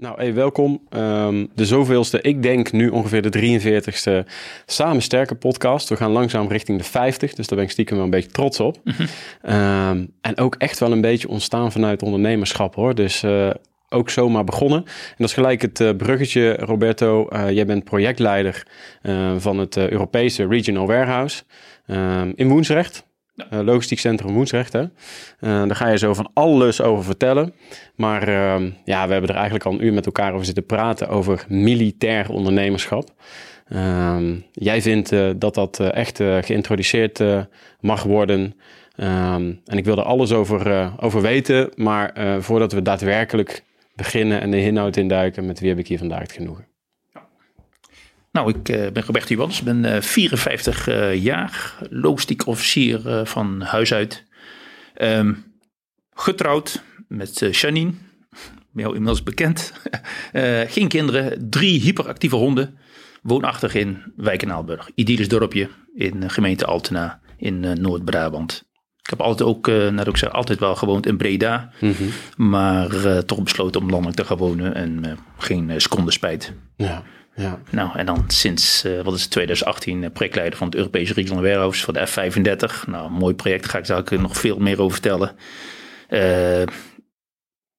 Nou, hey, welkom. Ehm, de zoveelste, ik denk nu ongeveer de 43ste Samen Sterker podcast. We gaan langzaam richting de 50, dus daar ben ik stiekem wel een beetje trots op. Ehm, en ook echt wel een beetje ontstaan vanuit ondernemerschap hoor. Dus uh, ook zomaar begonnen. En dat is gelijk het uh, bruggetje, Roberto. Uh, jij bent projectleider van het Europese Regional Warehouse ehm, in Woensrecht. Uh, logistiek Centrum Woensrecht. Uh, daar ga je zo van alles over vertellen. Maar uh, ja, we hebben er eigenlijk al een uur met elkaar over zitten praten over militair ondernemerschap. Ehm, jij vindt uh, dat dat echt geïntroduceerd mag worden. Um, en ik wil er alles over, over weten. Maar voordat we daadwerkelijk beginnen en de inhoud induiken, met wie heb ik hier vandaag het genoegen? Nou, ik uh, ben Roberto Jans, ben uh, 54 uh, jaar, logistiek officier van huis uit. Um, getrouwd met Janine, jou inmiddels bekend. geen kinderen, drie hyperactieve honden. Woonachtig in Wijkenaalburg, idyllisch dorpje in gemeente Altena in Noord-Brabant. Ik heb altijd ook, net ook zei, altijd wel gewoond in Breda. Mm -hmm. Maar toch besloten om landelijk te gaan wonen en geen seconde spijt. Ja. Ja. Nou, en dan sinds, uh, wat is het, 2018 uh, projectleider van het Europese Regional Warehouse voor de F35. Nou, mooi project, ga ik daar nog veel meer over vertellen. Uh,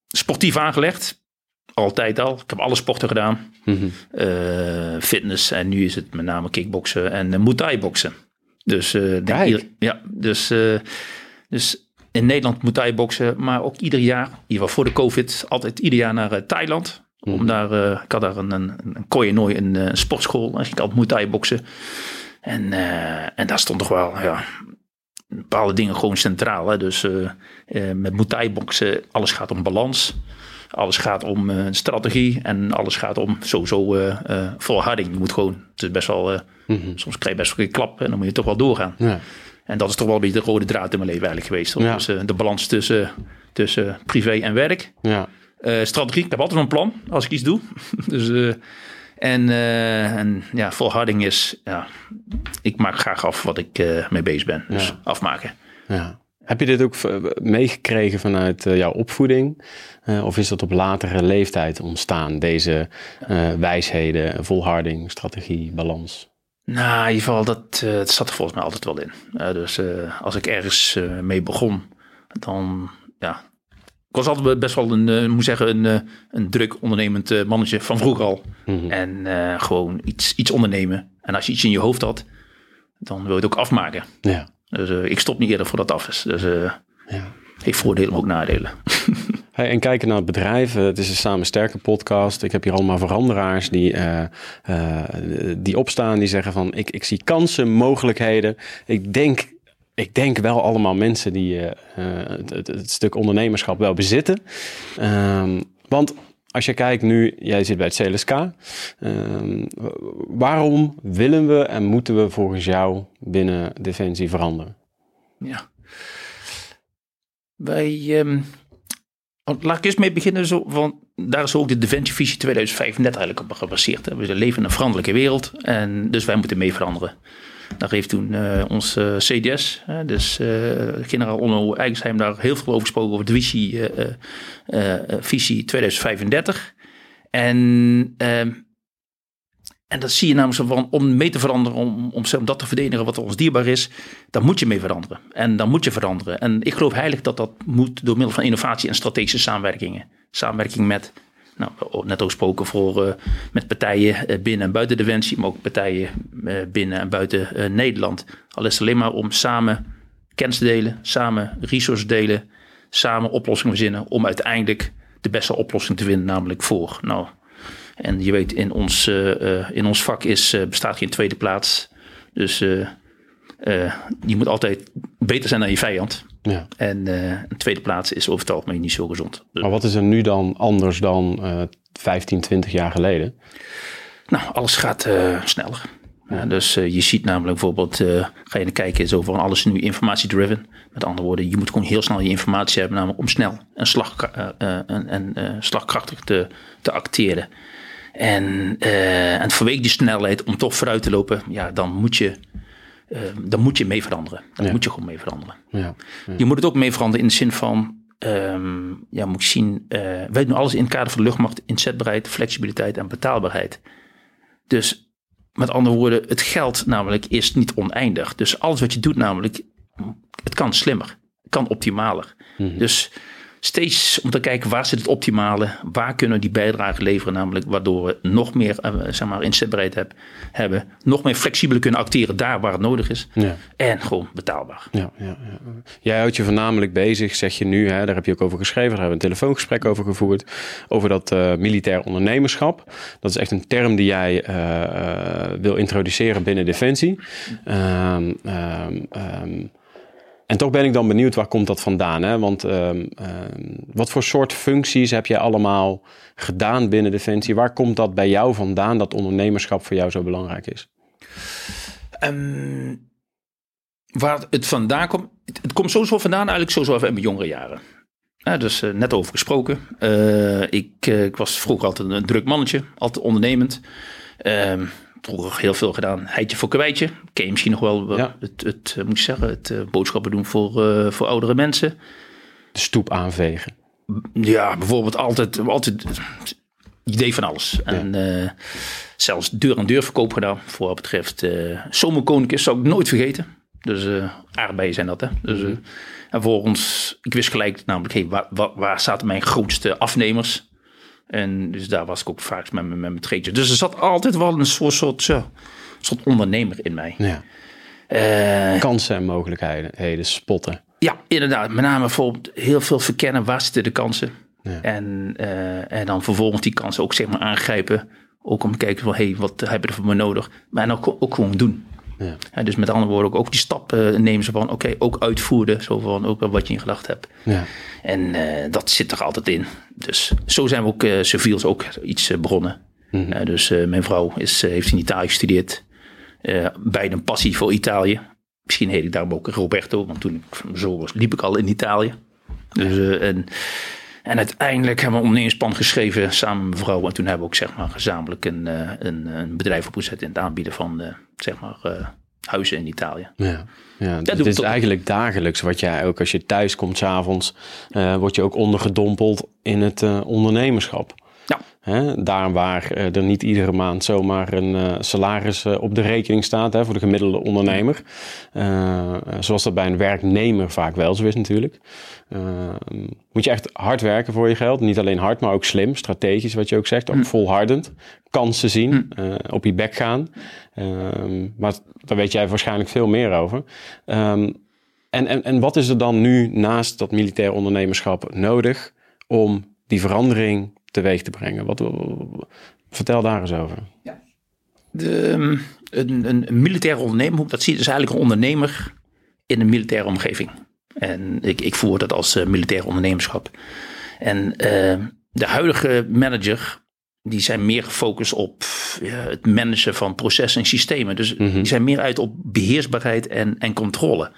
sportief aangelegd, altijd al. Ik heb alle sporten gedaan. Mm -hmm. fitness en nu is het met name kickboksen en uh, muay boksen. Dus, ieder, ja, dus, dus in Nederland muay boksen, maar ook ieder jaar, in ieder geval voor de COVID, altijd ieder jaar naar Thailand. Om Mhm. daar, uh, ik had daar een, een, een Koyenooi, een, een sportschool. En ik had Muay Thai boksen. En, uh, en daar stond toch wel ja, bepaalde dingen gewoon centraal. Hè? Dus met Muay Thai boksen, alles gaat om balans. Alles gaat om strategie. En alles gaat om sowieso volharding. Je moet gewoon, het is best wel, mm -hmm. soms krijg je best wel een klap. En dan moet je toch wel doorgaan. Ja. En dat is toch wel een beetje de rode draad in mijn leven eigenlijk geweest. Ja. Dus de balans tussen, tussen privé en werk. Ja. Uh, strategie, ik heb altijd een plan als ik iets doe. dus, uh, en, en ja, volharding is, ja, ik maak graag af wat ik mee bezig ben. Dus ja. afmaken. Ja. Heb je dit ook meegekregen vanuit jouw opvoeding? of is dat op latere leeftijd ontstaan, deze wijsheden, volharding, strategie, balans? Nou, in ieder geval, dat, het zat er volgens mij altijd wel in. dus als ik ergens mee begon, dan ja, ik was altijd best wel een, uh, moet zeggen, een, uh, een druk ondernemend uh, mannetje van vroeger al. Mhm. Mm -hmm. En gewoon iets, iets ondernemen. En als je iets in je hoofd had, dan wil je het ook afmaken. Ja. Dus ik stop niet eerder voordat het af is. Dus ja. Heeft voordelen, maar ook nadelen. Hey, en kijken naar het bedrijf. Het is een Samen Sterker podcast. Ik heb hier allemaal veranderaars die, uh, uh, die opstaan. Die zeggen van ik, ik zie kansen, mogelijkheden. Ik denk ik denk wel allemaal mensen die het, het, het, stuk ondernemerschap wel bezitten. Um, want als je kijkt nu, jij zit bij het CLSK. Um, waarom willen we en moeten we volgens jou binnen Defensie veranderen? Ja. Wij, um, laat ik eens mee beginnen. Zo, want daar is ook de Defensievisie 2035 eigenlijk op gebaseerd. Hè. We leven in een veranderlijke wereld en dus wij moeten mee veranderen. Daar heeft toen uh, ons uh, CDS, uh, dus generaal Onno Eigensheim, daar heel veel over gesproken over de visie, visie 2035. En, ehm, en dat zie je namelijk zo van, om mee te veranderen, om, om, om dat te verdedigen wat ons dierbaar is, dan moet je mee veranderen. En dan moet je veranderen. En ik geloof heilig dat dat moet door middel van innovatie en strategische samenwerkingen. Samenwerking met nou, net ook gesproken voor, uh, met partijen uh, binnen en buiten Defensie, maar ook partijen uh, binnen en buiten Nederland. Al is het alleen maar om samen kennis delen, samen resources delen, samen oplossingen verzinnen om uiteindelijk de beste oplossing te vinden, namelijk voor. Nou, en je weet, in ons, in ons vak is, bestaat geen tweede plaats. Dus je moet altijd beter zijn dan je vijand. Ja. En een tweede plaats is over het algemeen niet zo gezond. Dus... Maar wat is er nu dan anders dan uh, 15, 20 jaar geleden? Nou, alles gaat sneller. Ja, dus uh, je ziet namelijk bijvoorbeeld, uh, ga je kijken, zo van alles nu informatie-driven. Met andere woorden, je moet gewoon heel snel je informatie hebben, namelijk om snel en, slag, uh, en, en slagkrachtig te, te acteren. En, en vanwege die snelheid om toch vooruit te lopen, ja, dan moet je, dan moet je mee veranderen. Dan ja. moet je gewoon mee veranderen. Ja. Je moet het ook mee veranderen in de zin van, um, ja, moet je zien, wij doen alles in het kader van de luchtmacht, inzetbaarheid, flexibiliteit en betaalbaarheid. Dus met andere woorden, het geld namelijk is niet oneindig. Dus alles wat je doet namelijk, het kan slimmer, het kan optimaler. Mhm. Dus steeds om te kijken waar zit het optimale, waar kunnen we die bijdrage leveren, namelijk waardoor we nog meer uh, zeg maar, inzetbaarheid heb, hebben, nog meer flexibeler kunnen acteren daar waar het nodig is ja. en gewoon betaalbaar. Ja, ja, ja, Jij houdt je voornamelijk bezig, zeg je nu, hè, daar heb je ook over geschreven, daar hebben we een telefoongesprek over gevoerd, over dat uh, militair ondernemerschap. Dat is echt een term die jij uh, wil introduceren binnen Defensie. Um, um, um, en toch ben ik dan benieuwd, waar komt dat vandaan? Hè? Want um, um, wat voor soort functies heb jij allemaal gedaan binnen Defensie? Waar komt dat bij jou vandaan, dat ondernemerschap voor jou zo belangrijk is? Um, waar het vandaan komt? Het, komt sowieso vandaan eigenlijk sowieso even in mijn jongere jaren. Ja, dus uh, net over gesproken. Uh, ik, uh, ik was vroeger altijd een druk mannetje, altijd ondernemend vroeger heel veel gedaan. Heitje voor kwijtje. Ken je misschien nog wel ja. het, het, moet je zeggen, het uh, boodschappen doen voor, uh, voor oudere mensen. De stoep aanvegen. Ja, bijvoorbeeld altijd, altijd idee van alles. Ja. En uh, zelfs deur aan deur verkoop gedaan. Voor wat betreft zomerkoninkjes zou ik nooit vergeten. Dus aardbeien zijn dat hè. Dus, mm. en volgens, ik wist gelijk namelijk, hey, waar, waar, waar zaten mijn grootste afnemers? En dus daar was ik ook vaak met, met, met mijn treedje. Dus er zat altijd wel een soort, soort, ondernemer in mij. Ja. Uh, Kansen en mogelijkheden spotten. Ja, inderdaad. Met name bijvoorbeeld heel veel verkennen waar zitten de kansen. Ja. En, uh, en dan vervolgens die kansen ook zeg maar aangrijpen. Ook om te kijken van, hé, hey, wat hebben we voor me nodig? Maar dan ook, ook gewoon doen. Ja. ja. dus met andere woorden ook, ook die stap uh, nemen ze van, oké, okay, ook uitvoeren. Zo van, ook wat je in gedacht hebt. Ja. En uh, dat zit er altijd in. Dus zo zijn we ook, uh, civiels ook iets begonnen. Mm -hmm. dus mijn vrouw is, heeft in Italië gestudeerd. beide een passie voor Italië. Misschien heet ik daarom ook Roberto, want toen ik zo was, liep ik al in Italië. Dus, en, en uiteindelijk hebben we een ondernemersplan geschreven samen met mijn vrouw. En toen hebben we ook zeg maar, gezamenlijk een, een, een bedrijf opgezet in het aanbieden van zeg maar, huizen in Italië. Ja, ja het is eigenlijk dagelijks wat jij ook als je thuis komt s'avonds, uh, word je ook ondergedompeld in het uh, ondernemerschap. Ja. Hè, daar waar uh, er niet iedere maand zomaar een salaris op de rekening staat hè, voor de gemiddelde ondernemer. zoals dat bij een werknemer vaak wel zo is natuurlijk. Moet je echt hard werken voor je geld. Niet alleen hard, maar ook slim, strategisch wat je ook zegt. Ook hm. volhardend. Kansen zien, hm. op je bek gaan. Ehm, maar daar weet jij waarschijnlijk veel meer over. Um, en, en, en wat is er dan nu naast dat militair ondernemerschap nodig om die verandering teweeg te brengen. Wat, vertel daar eens over. Ja. De, een, een, een militaire ondernemer, dat zie je dus eigenlijk een ondernemer in een militaire omgeving. En ik, ik voer dat als uh, militair ondernemerschap. En uh, de huidige manager, die zijn meer gefocust op ja, het managen van processen en systemen. Dus mm -hmm. die zijn meer uit op beheersbaarheid en, en controle.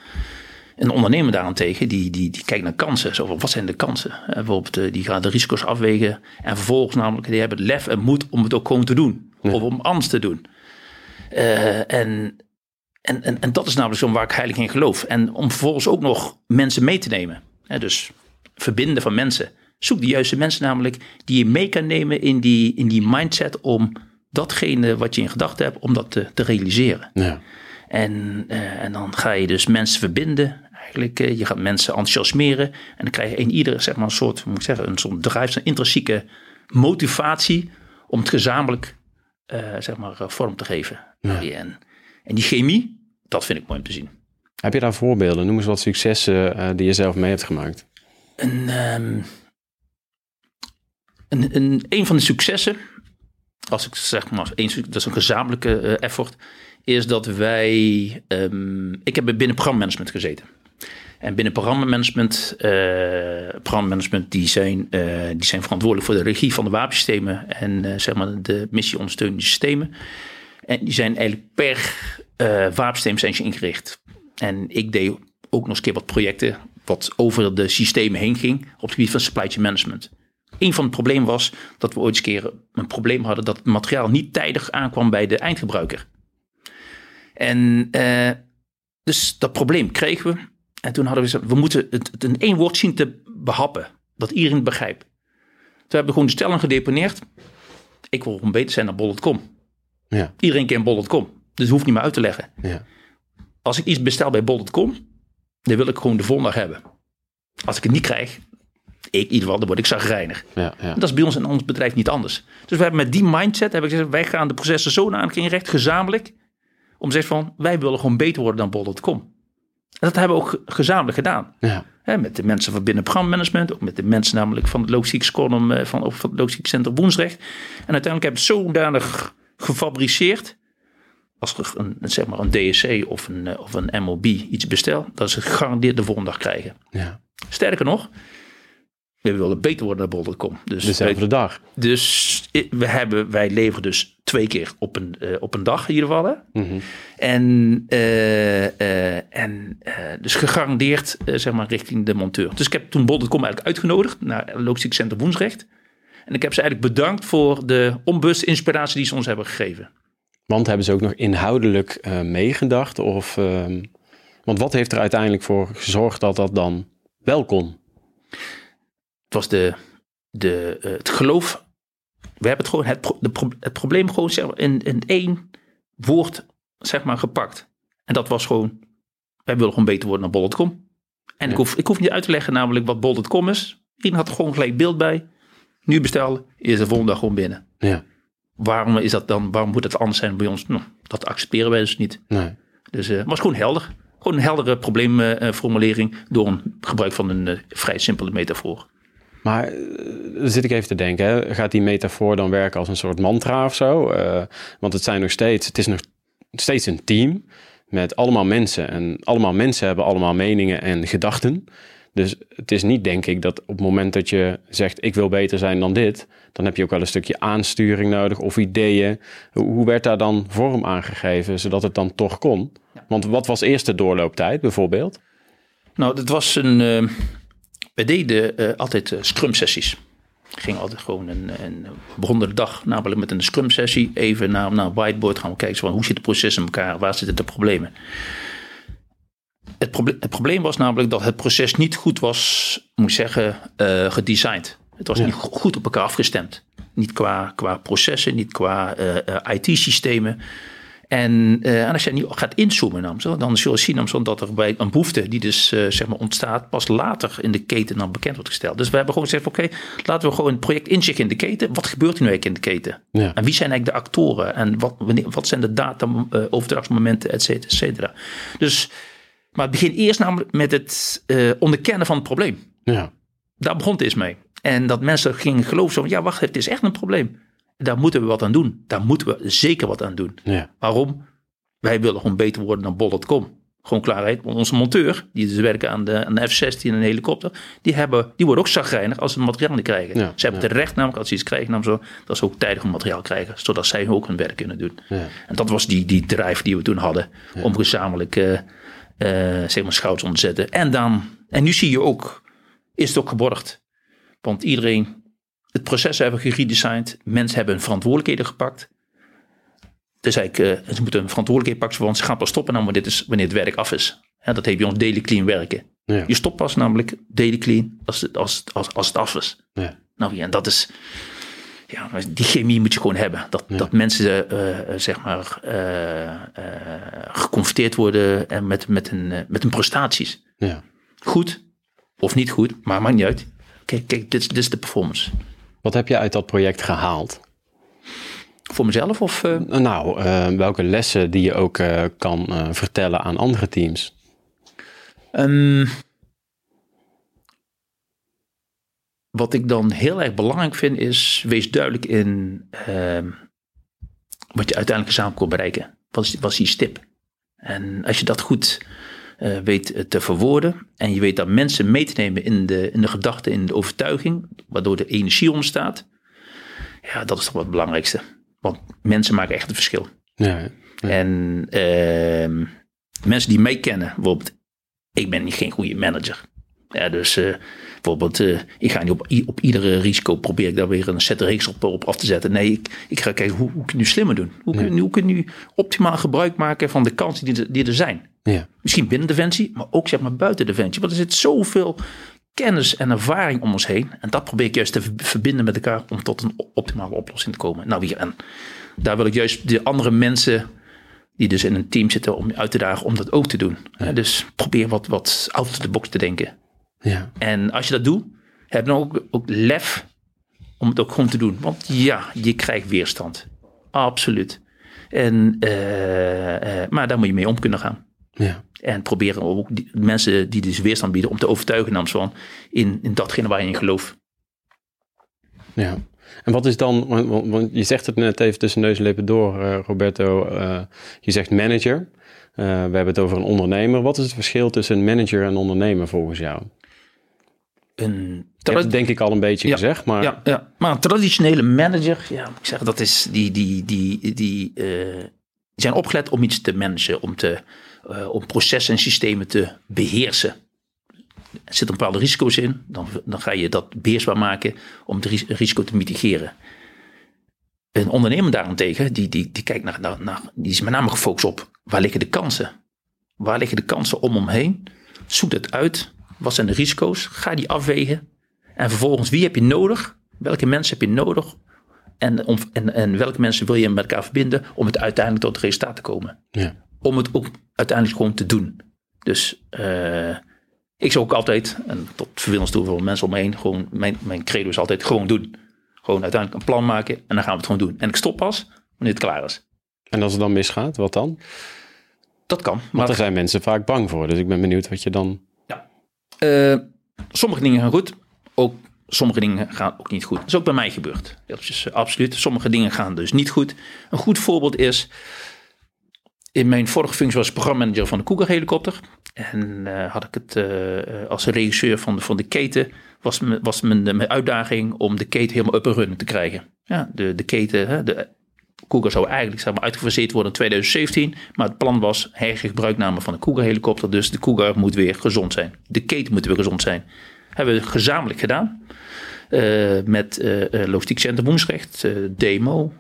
Een ondernemer daarentegen, die, die, die kijkt naar kansen. Zo van, wat zijn de kansen? bijvoorbeeld, eh, die gaat de risico's afwegen. En vervolgens namelijk, die hebben het lef en moed om het ook gewoon te doen. Of om anders te doen. Uh, en, en, en, en dat is namelijk zo waar ik heilig in geloof. En om vervolgens ook nog mensen mee te nemen. dus verbinden van mensen. Zoek de juiste mensen namelijk die je mee kan nemen in die, in die mindset om datgene wat je in gedachten hebt, om dat te, te realiseren. Ja. En, uh, en dan ga je dus mensen verbinden. Eigenlijk, uh, je gaat mensen enthousiasmeren. En dan krijg je in ieder zeg maar, een soort, moet ik zeggen, een soort drijf, een intrinsieke motivatie om het gezamenlijk uh, zeg maar, vorm te geven. Ja. En, en die chemie, dat vind ik mooi om te zien. Heb je daar voorbeelden? Noem eens wat successen die je zelf mee hebt gemaakt. Een, um, een, een, een van de successen, als ik zeg maar, een, dat is een gezamenlijke effort, is dat wij. Um, ik heb binnen programmamanagement gezeten. En binnen programmamanagement, uh, programmamanagement die, zijn, uh, die zijn verantwoordelijk voor de regie van de wapensystemen en uh, zeg maar de missie ondersteunende systemen. En die zijn eigenlijk per uh, ingericht. En ik deed ook nog eens een keer wat projecten wat over de systemen heen ging op het gebied van supply chain management. Een van de problemen was dat we ooit eens keer een probleem hadden dat het materiaal niet tijdig aankwam bij de eindgebruiker. En uh, dus dat probleem kregen we. En toen hadden we gezegd, we moeten het, in één woord zien te behappen. Dat iedereen het begrijpt. Toen hebben we gewoon de stelling gedeponeerd. Ik wil beter zijn dan bol.com. Ja. Iedereen kent bol.com. Dus hoeft niet meer uit te leggen. Ja. Als ik iets bestel bij bol.com, dan wil ik gewoon de volgende dag hebben. Als ik het niet krijg, ik in ieder geval, dan word ik zagrijnig. Ja, ja. Dat is bij ons in ons bedrijf niet anders. Dus we hebben met die mindset hebben gezegd, wij gaan de processen zo aan inrecht, gezamenlijk. Om te zeggen van, wij willen gewoon beter worden dan bol.com. En dat hebben we ook gezamenlijk gedaan. Ja. met de mensen van binnen programmamanagement, ook met de mensen namelijk van het logistiek eh, van, van het logistiek centrum Woensrecht. En uiteindelijk hebben we het zodanig gefabriceerd. Als er een, zeg maar een DSC of een, eh, of een MOB iets bestelt, dat ze gegarandeerd de volgende dag krijgen. Ja. Sterker nog, we willen beter worden naar bol.com. Dus, Dezelfde dag. dus we hebben, wij leveren dus twee keer op een, uh, op een dag in ieder geval. Hè? Mhm. En, uh, uh, en dus gegarandeerd zeg maar richting de monteur. Dus ik heb toen bol.com eigenlijk uitgenodigd naar Logistiek Center Woensrecht. En ik heb ze eigenlijk bedankt voor de onbewuste inspiratie die ze ons hebben gegeven. Want hebben ze ook nog inhoudelijk meegedacht? Of, ehm, want wat heeft er uiteindelijk voor gezorgd dat dat dan wel kon? Het was de, de, uh, het geloof. We hebben het gewoon het, pro, de pro, het probleem gewoon zeg maar, in, in één woord zeg maar, gepakt. En dat was gewoon, wij willen gewoon beter worden dan bol.com. En ja. ik, hoef, ik hoef niet uit te leggen namelijk wat bol.com is. Iedereen had er gewoon gelijk beeld bij. Nu bestellen, is de volgende dag gewoon binnen. Ja. Waarom is dat dan, waarom moet het anders zijn bij ons? Nou, dat accepteren wij dus niet. Nee. Dus het uh, was gewoon helder. Gewoon een heldere probleemformulering door een gebruik van een uh, vrij simpele metafoor. Maar dan zit ik even te denken, hè? gaat die metafoor dan werken als een soort mantra of zo? Uh, want het zijn nog steeds, het is nog steeds een team met allemaal mensen. En allemaal mensen hebben allemaal meningen en gedachten. Dus het is niet, denk ik, dat op het moment dat je zegt: Ik wil beter zijn dan dit, dan heb je ook wel een stukje aansturing nodig of ideeën. Hoe werd daar dan vorm aangegeven zodat het dan toch kon? Want wat was eerst de doorlooptijd bijvoorbeeld? Nou, dat was een. Uh, we deden uh, altijd uh, scrum-sessies. Ging altijd gewoon een, een begonnen de dag, namelijk met een scrum-sessie. Even naar, naar een whiteboard gaan we kijken van hoe zit het proces in elkaar, waar zitten de problemen. Het, proble het, probleem was namelijk dat het proces niet goed was, moet ik zeggen, uh, gedesigned. Het was ja. niet goed op elkaar afgestemd. Niet qua, qua processen, niet qua uh, uh, IT-systemen. En, uh, en als je niet gaat inzoomen, dan, dan zul je zien dat er bij een behoefte die dus zeg maar ontstaat, pas later in de keten dan bekend wordt gesteld. Dus we hebben gewoon gezegd: oké, okay, laten we gewoon een project inzichten in de keten. Wat gebeurt er nu eigenlijk in de keten? Ja. En wie zijn eigenlijk de actoren? En wat, wanneer, wat zijn de data, uh, overdrachtsmomenten, et cetera, et cetera. Dus, maar het begint eerst namelijk met het uh, onderkennen van het probleem. Ja. Daar begon het eens mee. En dat mensen gingen geloven: zo, ja, wacht, het is echt een probleem. Daar moeten we wat aan doen. Daar moeten we zeker wat aan doen. Ja. Waarom? Wij willen gewoon beter worden dan bol.com. Gewoon klaarheid. Want onze monteur, die dus werken aan de, aan de F-16 en een helikopter, die, hebben, die worden ook zagrijnig als ze materiaal niet krijgen. Ja, ze hebben ja. het recht namelijk als ze iets krijgen, namelijk zo, dat ze ook tijdig materiaal krijgen, zodat zij ook hun werk kunnen doen. Ja. En dat was die, die drive die we toen hadden, om gezamenlijk uh, zeg maar schouders om te zetten. En dan, en nu zie je ook, is het ook geborgd. Want iedereen het proces hebben geredesigned. Mensen hebben hun verantwoordelijkheden gepakt. Dus eigenlijk, uh, ze moeten hun verantwoordelijkheden pakken, want ze gaan pas stoppen nou, wanneer, dit is, wanneer het werk af is. Ja, dat heet bij ons daily clean werken. Ja. Je stopt pas namelijk daily clean als het, als, als, als het af is. Ja. Nou ja, en dat is, ja, die chemie moet je gewoon hebben. Dat, Ja. dat mensen, uh, zeg maar, uh, geconfronteerd worden en met, met, hun, met hun prestaties. Ja. Goed of niet goed, maar maakt niet uit. Kijk, kijk dit, dit is de performance. Wat heb je uit dat project gehaald? Voor mezelf of? Uh... Nou, uh, welke lessen die je ook uh, kan vertellen aan andere teams? Um, wat ik dan heel erg belangrijk vind is, wees duidelijk in ehm, wat je uiteindelijk samen kon bereiken. Wat is, wat is die stip? En als je dat goed uh, weet te verwoorden. En je weet dat mensen mee te nemen in de, in de gedachte, in de overtuiging, waardoor de energie ontstaat. Ja, dat is toch wat het belangrijkste. Want mensen maken echt het verschil. Ja, ja. En ehm, mensen die mij kennen, bijvoorbeeld, ik ben niet geen goede manager. Ja, dus eh, bijvoorbeeld, eh, ik ga niet op, op iedere risico probeer ik daar weer een set reeks op, op af te zetten. Nee, ik, ik ga kijken hoe, hoe kun je nu slimmer doen? Hoe kun, je- hoe kun je nu optimaal gebruik maken van de kansen die, er- die er zijn? ja. Misschien binnen Defensie, maar ook zeg maar buiten Defensie. Want er zit zoveel kennis en ervaring om ons heen. En dat probeer ik juist te ver- verbinden met elkaar om tot een optimale oplossing te komen. Nou, weer, en daar wil ik juist de andere mensen die dus in een team zitten om uit te dagen om dat ook te doen. Dus probeer wat, wat out of the box te denken. Ja. En als je dat doet, heb dan ook, ook lef om het ook gewoon te doen. Want ja, je krijgt weerstand. Absoluut. En, eh, eh, maar daar moet je mee om kunnen gaan. ja. En proberen ook die, mensen die dus weerstand bieden om te overtuigen namens van in, in datgene waar je in gelooft. Ja. En wat is dan, want, je zegt het net even tussen neus en lippen door, eh, Roberto. je zegt manager. We hebben het over een ondernemer. Wat is het verschil tussen een manager en ondernemer volgens jou? Een, het denk ik al een beetje Ja, gezegd, maar ja, ja, maar een traditionele manager, ja, ik zeg, dat is die, die, die, die, eh, die zijn opgeleid om iets te managen, om, te, eh, om processen en systemen te beheersen. Er zitten bepaalde risico's in, dan, dan ga je dat beheersbaar maken om het ris- risico te mitigeren. Een ondernemer daarentegen, die, die, die kijkt naar, naar, naar, die is met name gefocust op waar liggen de kansen? Waar liggen de kansen om omheen? Zoek het uit. Wat zijn de risico's? Ga die afwegen. En vervolgens, wie heb je nodig? Welke mensen heb je nodig? En, om, en, en welke mensen wil je met elkaar verbinden om het uiteindelijk tot het resultaat te komen? ja. Om het ook uiteindelijk gewoon te doen. Dus eh, ik zou ook altijd, en tot vervelens toe van mensen om me heen, gewoon, mijn, mijn credo is altijd gewoon doen. Gewoon uiteindelijk een plan maken en dan gaan we het gewoon doen. En ik stop pas wanneer het klaar is. En als het dan misgaat, wat dan? Dat kan. Want Maar daar zijn mensen vaak bang voor. Dus ik ben benieuwd wat je dan... Eh, sommige dingen gaan goed, ook sommige dingen gaan ook niet goed. Dat is ook bij mij gebeurd. Is eh, absoluut. Sommige dingen gaan dus niet goed. Een goed voorbeeld is, in mijn vorige functie was ik programmamanager van de Cougar helikopter. En eh, had ik het als regisseur van de, van de keten, was, was mijn, mijn uitdaging om de keten helemaal up en running te krijgen. Ja, de, de keten, hè, de Cougar zou eigenlijk zeg maar, uitgefaseerd worden in 2017. Maar het plan was hergebruikname van de Cougar helikopter. Dus de Cougar moet weer gezond zijn. De keten moet weer gezond zijn. Hebben we gezamenlijk gedaan. Eh, met eh, Logistiek Centrum Woensrecht, Demo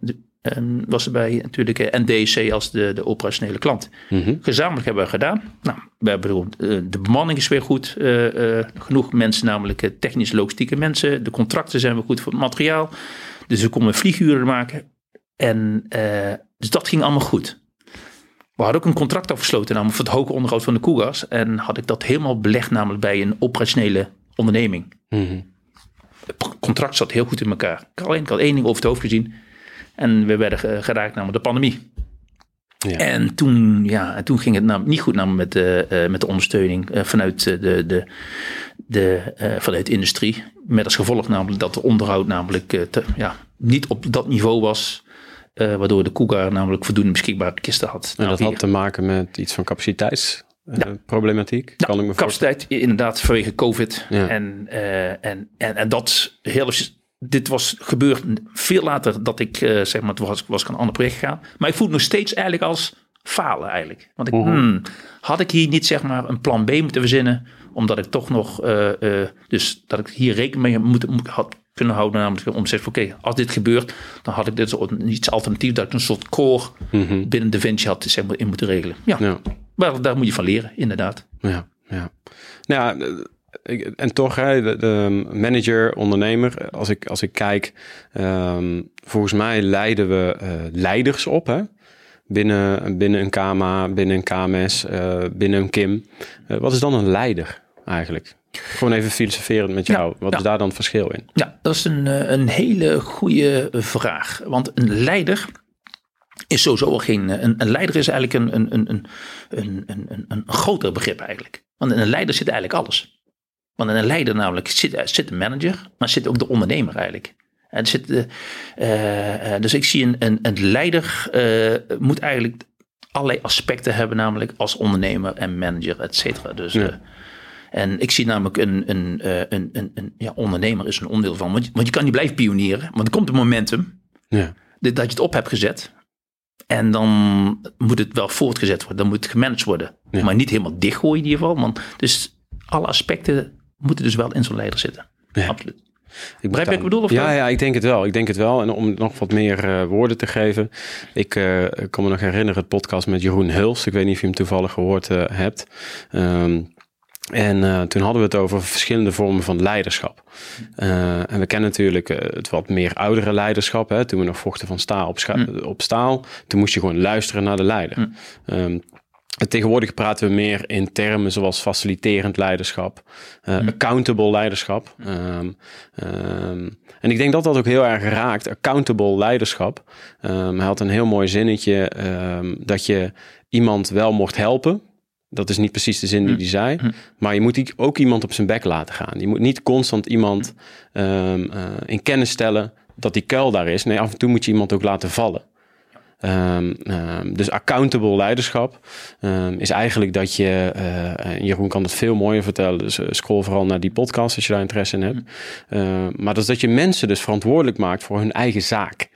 de- en was erbij natuurlijk en DSC als de, de operationele klant. Gezamenlijk hebben we gedaan. Nou, we hebben de bemanning is weer goed. genoeg mensen, namelijk technisch logistieke mensen. De contracten zijn weer goed voor het materiaal. Dus we konden vlieguren maken. En eh, dus dat ging allemaal goed. We hadden ook een contract afgesloten namelijk voor het hoge onderhoud van de Cougars. En had ik dat helemaal belegd namelijk bij een operationele onderneming. Mhm. Het contract zat heel goed in elkaar. Ik had alleen ik had één ding over het hoofd gezien. En we werden ge- geraakt namelijk de pandemie. Ja. En toen, ja, en toen ging het niet goed namelijk met, de, eh, met de ondersteuning eh, vanuit eh, de, de, de, eh, vanuit de industrie. Met als gevolg namelijk dat de onderhoud namelijk eh, te- ja, niet op dat niveau was. eh, waardoor de Cougar namelijk voldoende beschikbare kisten had. En Nou, dat hier- had te maken met iets van capaciteitsproblematiek, Ja, kan ik me voorstellen. capaciteit inderdaad vanwege COVID. Ja. En, eh, en, en, en dat hele, dit was gebeurd veel later dat ik, eh, zeg maar, toen was, was ik een ander project gegaan. Maar ik voel het nog steeds eigenlijk als falen eigenlijk. Want ik, hmm, had ik hier niet zeg maar een plan B moeten verzinnen, omdat ik toch nog, eh, eh, dus dat ik hier rekening mee moet, moet, had kunnen houden, namelijk om te zeggen, oké, als dit gebeurt, dan had ik dit soort iets alternatief, dat ik een soort core binnen Defensie had zeg maar, in moeten regelen. Ja, Ja. maar daar moet je van leren, inderdaad. Ja, ja. Nou ja, ik- en toch, hè, de, de manager, ondernemer, als ik, als ik kijk, ehm, volgens mij leiden we eh, leiders op, hè? Binnen, binnen een KMA, binnen een KMS, eh, binnen een KIM. Eh, wat is dan een leider eigenlijk? Gewoon even filosoferend met jou. wat ja. is daar dan het verschil in? Ja, dat is een, een hele goede vraag. Want een leider is sowieso al geen. Een, een leider is eigenlijk een, een, een, een, een, een, een groter begrip eigenlijk. Want in een leider zit eigenlijk alles. Want in een leider namelijk zit, eh, zit een manager, maar zit ook de ondernemer eigenlijk. En zit, eh, eh, dus ik zie een, een, een leider moet eigenlijk allerlei aspecten hebben, namelijk als ondernemer en manager, et cetera. Dus, Ja. en ik zie namelijk een, een, een, een, een ja, ondernemer is een onderdeel van. Want, je- want je kan niet blijven pionieren, want er komt een momentum Ja, dat dat je het op hebt gezet. En dan moet het wel voortgezet worden. Dan moet het gemanaged worden. Ja. Maar niet helemaal dichtgooien in ieder geval. Want dus alle aspecten moeten dus wel in zo'n leider zitten. Ja. Absoluut. Ik Begrijp je wat ik bedoel, of ja, ja, ik denk het wel. Ik denk het wel. En om nog wat meer eh, woorden te geven. Ik eh, kan me nog herinneren het podcast met Jeroen Huls. Ik weet niet of je hem toevallig gehoord eh, hebt. Ehm, en toen hadden we het over verschillende vormen van leiderschap. En we kennen natuurlijk het wat meer oudere leiderschap. Hè? Toen we nog vochten van staal op, scha- op staal. Toen moest je gewoon luisteren naar de leider. En Tegenwoordig praten we meer in termen zoals faciliterend leiderschap, eh, accountable leiderschap. Ehm, ehm, en ik denk dat dat ook heel erg raakt, accountable leiderschap. Ehm, hij had een heel mooi zinnetje dat je iemand wel mocht helpen. Dat is niet precies de zin die hij zei. Maar je moet ook iemand op zijn bek laten gaan. Je moet niet constant iemand eh, in kennis stellen dat die kuil daar is. Nee, af en toe moet je iemand ook laten vallen. Ehm, ehm, dus accountable leiderschap ehm, is eigenlijk dat je, en Jeroen kan het veel mooier vertellen, dus eh, scroll vooral naar die podcast als je daar interesse in hebt. Ehm, maar dat is dat je mensen dus verantwoordelijk maakt voor hun eigen zaak.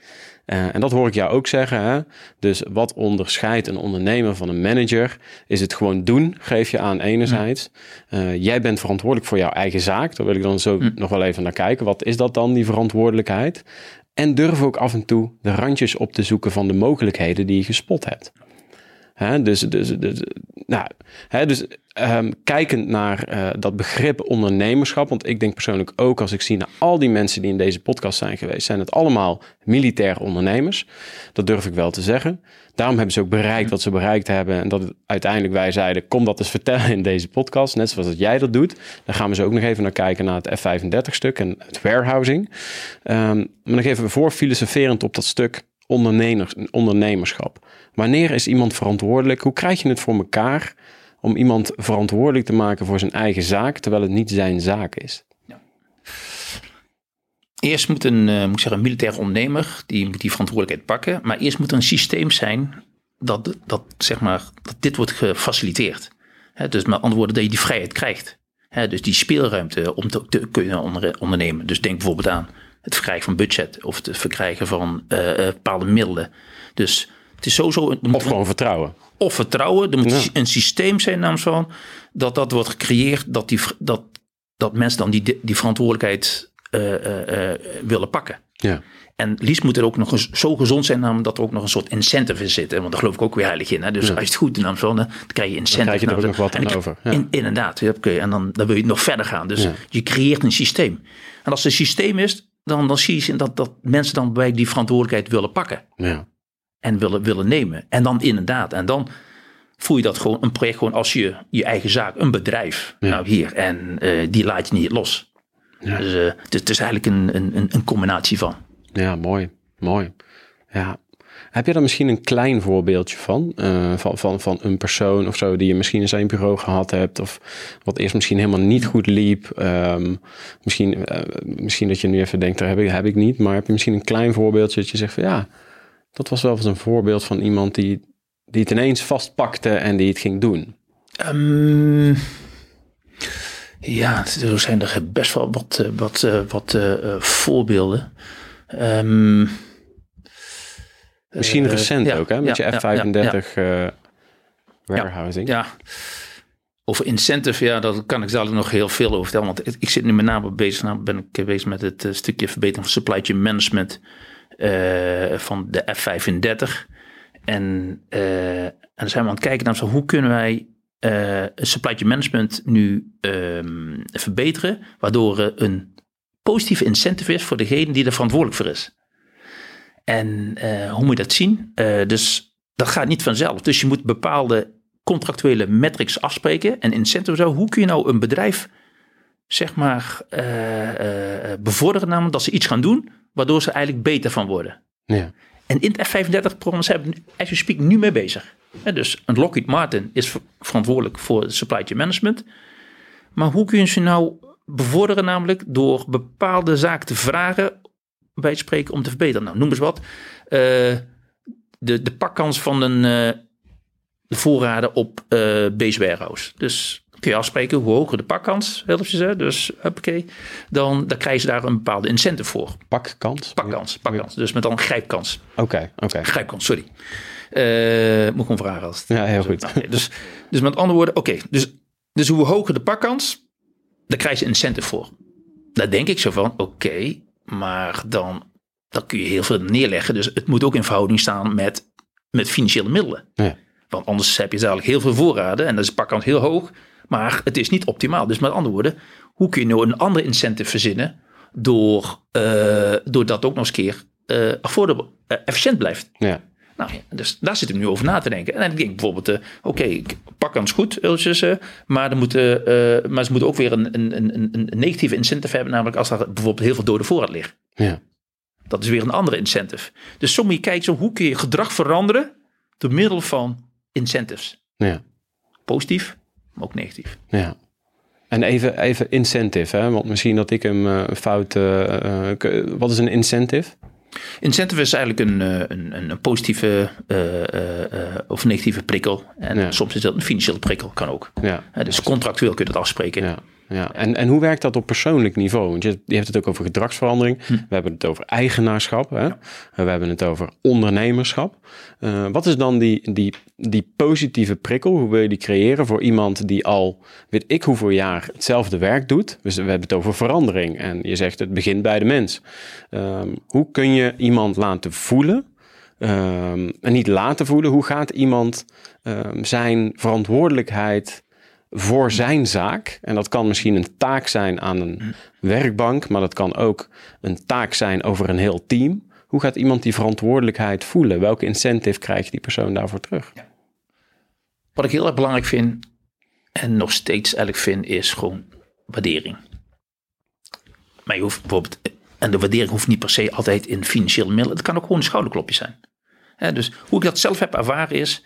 Eh, en dat hoor ik jou ook zeggen. Hè? Dus wat onderscheidt een ondernemer van een manager? Is het gewoon doen, geef je aan enerzijds. Eh, jij bent verantwoordelijk voor jouw eigen zaak. Daar wil ik dan zo nog wel even naar kijken. Wat is dat dan, die verantwoordelijkheid? En durf ook af en toe de randjes op te zoeken van de mogelijkheden die je gespot hebt. Dus, dus, dus, nou, dus ehm, kijkend naar eh, dat begrip ondernemerschap, want ik denk persoonlijk ook als ik zie naar al die mensen die in deze podcast zijn geweest, zijn het allemaal militair ondernemers. Dat durf ik wel te zeggen. Daarom hebben ze ook bereikt wat ze bereikt hebben. En dat uiteindelijk wij zeiden, kom dat eens vertellen in deze podcast. Net zoals dat jij dat doet. Dan gaan we zo ook nog even naar kijken naar het F35 stuk en het warehousing. Ehm, maar dan geven we voor filosoferend op dat stuk ondernemers, ondernemerschap. Wanneer is iemand verantwoordelijk? Hoe krijg je het voor elkaar om iemand verantwoordelijk te maken voor zijn eigen zaak, terwijl het niet zijn zaak is? Eerst moet een, eh, moet ik zeggen, een militair ondernemer, die moet die verantwoordelijkheid pakken. Maar eerst moet er een systeem zijn dat, dat, zeg maar, dat dit wordt gefaciliteerd. Dus met andere woorden, dat je die vrijheid krijgt. Dus die speelruimte om te, te kunnen onder- ondernemen. Dus denk bijvoorbeeld aan het verkrijgen van budget of het verkrijgen van eh, eh, bepaalde middelen. Dus het is sowieso... er moet Of gewoon vertrouwen. of vertrouwen. Er moet Ja. een systeem zijn namens van dat dat wordt gecreëerd, dat, die, dat, dat mensen dan die, die verantwoordelijkheid eh, willen pakken. Ja. En liefst moet het ook nog eens zo gezond zijn dat er ook nog een soort incentive in zit. Want daar geloof ik ook weer heilig in. Hè? Dus als je het goed doet, dan, dan krijg je incentive. krijg je er ook nog wat aan over, ja. in- inderdaad, en dan, dan wil je nog verder gaan. Dus Ja. je creëert een systeem. En als er een systeem is, dan, dan zie je dat, dat mensen dan bij die verantwoordelijkheid willen pakken Ja. en willen, willen nemen. En dan inderdaad, en dan voel je dat gewoon een project gewoon als je je eigen zaak, een bedrijf, nou hier, en eh, die laat je niet los. Ja. Dus eh, het, is- het is eigenlijk een, een, een- een combinatie van. Ja, mooi. Mooi. Ja. Heb je daar misschien een klein voorbeeldje van? Eh, van, van? Van een persoon of zo die je misschien in zijn bureau gehad hebt. Of wat eerst misschien helemaal niet goed liep. Ehm, misschien, eh, misschien dat je nu even denkt, daar heb ik, heb ik niet. Maar heb je misschien een klein voorbeeldje dat je zegt van ja, dat was wel eens een voorbeeld van iemand die, die het ineens vastpakte en die het ging doen. Ehm, ja, er zijn er best wel wat, eh, wat, wat voorbeelden. Ehm, Misschien eh, recent ook, hè? Met je ja, F35 ja, eh, warehousing. Ja. Over incentive, ja, daar kan ik zelf nog heel veel over vertellen. Want ik- zit nu met name bezig, nou ben ik bezig met het eh, stukje verbetering van supply chain management van de F35. En, en dan zijn we aan het kijken naar zo, hoe kunnen wij supply chain management nu ehm, verbeteren, waardoor er een positieve incentive is voor degene die er verantwoordelijk voor is. En eh, hoe moet je dat zien? Eh, dus dat gaat niet vanzelf. Dus je moet bepaalde contractuele metrics afspreken en incentives. Zo. Hoe kun je nou een bedrijf zeg maar eh, bevorderen namelijk dat ze iets gaan doen waardoor ze eigenlijk beter van worden. Ja. En in het F35-programma zijn we, as we speak, nu mee bezig. Hè, dus een Lockheed Martin is ver- verantwoordelijk voor supply chain management. Maar hoe kun je ze nou bevorderen namelijk door bepaalde zaken te vragen bij het spreken om te verbeteren? Nou, noem eens wat. Eh, de, de pakkans van een, eh, de voorraden op eh base. Dus kun je afspreken hoe hoger de pakkans, hè, dus huppakee, dan, dan krijgen ze daar een bepaalde incentive voor. Pakkans? Pakkans, pakkans. Dus met dan een grijpkans. Oké, oké. Grijpkans, sorry. Uh, moet ik gewoon vragen als Ja, heel goed. Nou, dus, dus met andere woorden, oké, dus, dus hoe hoger de pakkans, daar krijg je incentive voor. Daar denk ik zo van, oké, maar dan, dan kun je heel veel neerleggen. Dus het moet ook in verhouding staan met, met financiële middelen. Ja. Want anders heb je dadelijk heel veel voorraden en dan is de pakkans heel hoog. Maar het is niet optimaal. Dus met andere woorden, hoe kun je nou een andere incentive verzinnen door, uh, door dat ook nog eens keer uh, affordable, uh, efficiënt blijft. Ja. Nou ja, dus daar zit ik nu over na te denken. En ik denk bijvoorbeeld, uh, oké, okay, pakkans goed, Ultjes, maar, er moeten, maar ze moeten ook weer een, een, een, een negatieve incentive hebben, namelijk als er bijvoorbeeld heel veel dode voorraad ligt. Ja. Dat is weer een andere incentive. Dus soms je kijken, zo, hoe kun je gedrag veranderen door middel van incentives. Ja. Positief, maar ook negatief. Ja. En even, even incentive, hè? want misschien dat ik hem uh, fout. Uh, uh, wat is een incentive? Incentive is eigenlijk een, een, een positieve of negatieve prikkel. En Ja. soms is dat een financiële prikkel, kan ook. Ja. Dus contractueel kun je dat afspreken. Ja, ja. En, en hoe werkt dat op persoonlijk niveau? Want je, je hebt het ook over gedragsverandering. Hm. We hebben het over eigenaarschap. Hè? We hebben het over ondernemerschap. Uh, wat is dan die, die, die positieve prikkel? Hoe wil je die creëren voor iemand die al, weet ik hoeveel jaar, hetzelfde werk doet? Dus we hebben het over verandering. En je zegt het begint bij de mens. Um, hoe kun je iemand laten voelen? Um, en niet laten voelen. Hoe gaat iemand um, zijn verantwoordelijkheid voor zijn zaak. En dat kan misschien een taak zijn aan een werkbank, maar dat kan ook een taak zijn over een heel team. Hoe gaat iemand die verantwoordelijkheid voelen? Welke incentive krijgt die persoon daarvoor terug? Ja. Wat ik heel erg belangrijk vind, en nog steeds eigenlijk vind, is gewoon waardering. Maar je hoeft bijvoorbeeld, en de waardering hoeft niet per se altijd in financiële middelen. Het kan ook gewoon een schouderklopje zijn. He, dus hoe ik dat zelf heb ervaren is,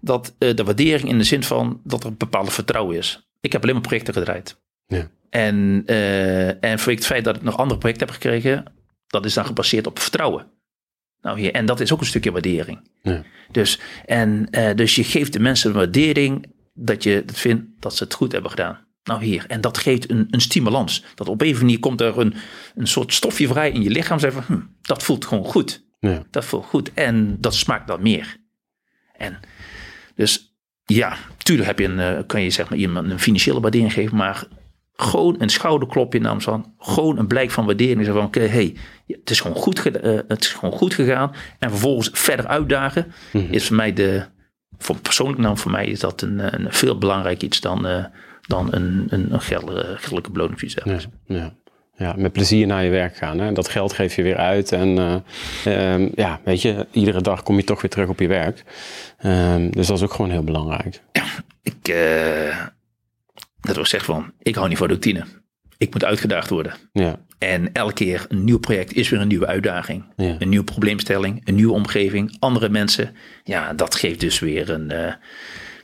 dat uh, de waardering in de zin van dat er een bepaalde vertrouwen is. Ik heb alleen maar projecten gedraaid. Ja. En, uh, en voor het feit dat ik nog andere projecten heb gekregen, dat is dan gebaseerd op vertrouwen. Nou hier, en dat is ook een stukje waardering. Ja. Dus, en, uh, dus je geeft de mensen een waardering dat je het vindt dat ze het goed hebben gedaan. Nou hier, en dat geeft een, een stimulans. Dat op een manier komt er een, een soort stofje vrij in je lichaam. Zeg van, hm, dat voelt gewoon goed. Ja. Dat voelt goed. En dat smaakt dan meer. En dus ja, tuurlijk heb je een, uh, kan je zeg maar iemand een financiële waardering geven, maar gewoon een schouderklopje namens van, gewoon een blijk van waardering. Zo van, oké, okay, hey, het is gewoon goed, uh, het is gewoon goed gegaan. En vervolgens verder uitdagen Mhm. is voor mij de, voor persoonlijk naam voor mij is dat een, een veel belangrijker iets dan, uh, dan een, een, een geldelijke beloning. Ja, ja. Ja, met plezier naar je werk gaan. Hè? Dat geld geef je weer uit. En uh, um, ja, weet je, iedere dag kom je toch weer terug op je werk. Um, dus dat is ook gewoon heel belangrijk. Ja, ik, uh, dat was zeg van, ik hou niet van routine. Ik moet uitgedaagd worden. Ja. En elke keer een nieuw project is weer een nieuwe uitdaging. Ja. Een nieuwe probleemstelling, een nieuwe omgeving, andere mensen. Ja, dat geeft dus weer een, uh,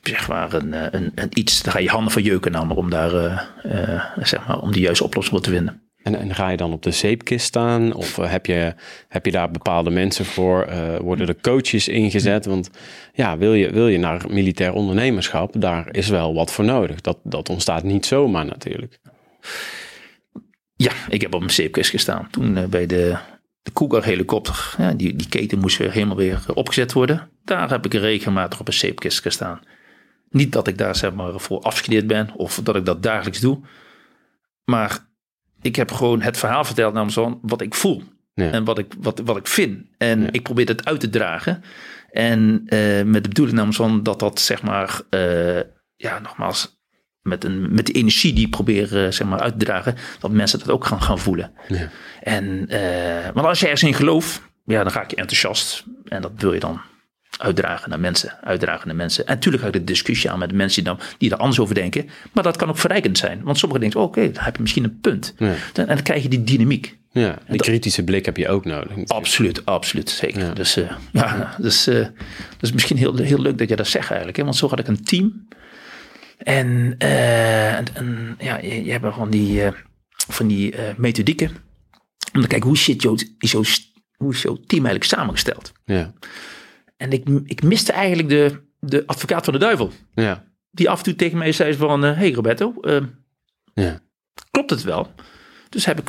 zeg maar een, een, een, iets, daar ga je handen van jeuken namelijk om daar, zeg maar, om de juiste oplossing te vinden. En, ga je dan op de zeepkist staan? Of uh, heb, je, heb je daar bepaalde mensen voor? Uh, worden er coaches ingezet? Want ja, wil je, wil je naar militair ondernemerschap, daar is wel wat voor nodig. Dat, dat ontstaat niet zomaar natuurlijk. Ja, ik heb op een zeepkist gestaan. Toen uh, bij de, de Cougar helikopter, ja, die, die keten moest weer helemaal weer opgezet worden. Daar heb ik regelmatig op een zeepkist gestaan. Niet dat ik daar zeg maar voor afgestudeerd ben of dat ik dat dagelijks doe. Maar ik heb gewoon het verhaal verteld namens van wat ik voel. Ja. En wat ik, wat, wat ik vind. En Ja. ik probeer het uit te dragen. En eh, met de bedoeling namens van dat dat zeg maar, eh, ja nogmaals, met, een, met de energie die ik probeer eh, zeg maar uit te dragen, dat mensen dat ook gaan, gaan voelen. Ja. En, want als je ergens in gelooft, ja, dan ga ik je enthousiast. En dat wil je dan uitdragen naar mensen, uitdragen naar mensen. En natuurlijk ga ik de discussie aan met mensen die, dan, die er anders over denken. Maar dat kan ook verrijkend zijn. Want sommigen denken, oké, dan heb je misschien een punt. Ja. En dan krijg je die dynamiek. Ja, die dat- kritische blik heb je ook nodig. natuurlijk. Absoluut, absoluut, zeker. Ja. Dus, eh, ja, dus, eh, dus misschien heel, heel leuk dat je dat zegt eigenlijk. Hè? Want zo had ik een team. En, eh, en, en ja, je, je hebt van die, van die methodieken. Om te kijken hoe, zit jouw, is jouw, hoe is jouw team eigenlijk samengesteld. Ja, En ik, ik miste eigenlijk de, de advocaat van de duivel. ja, die af en toe tegen mij zei van, hé hey Roberto, uh, Ja. klopt het wel? Dus heb ik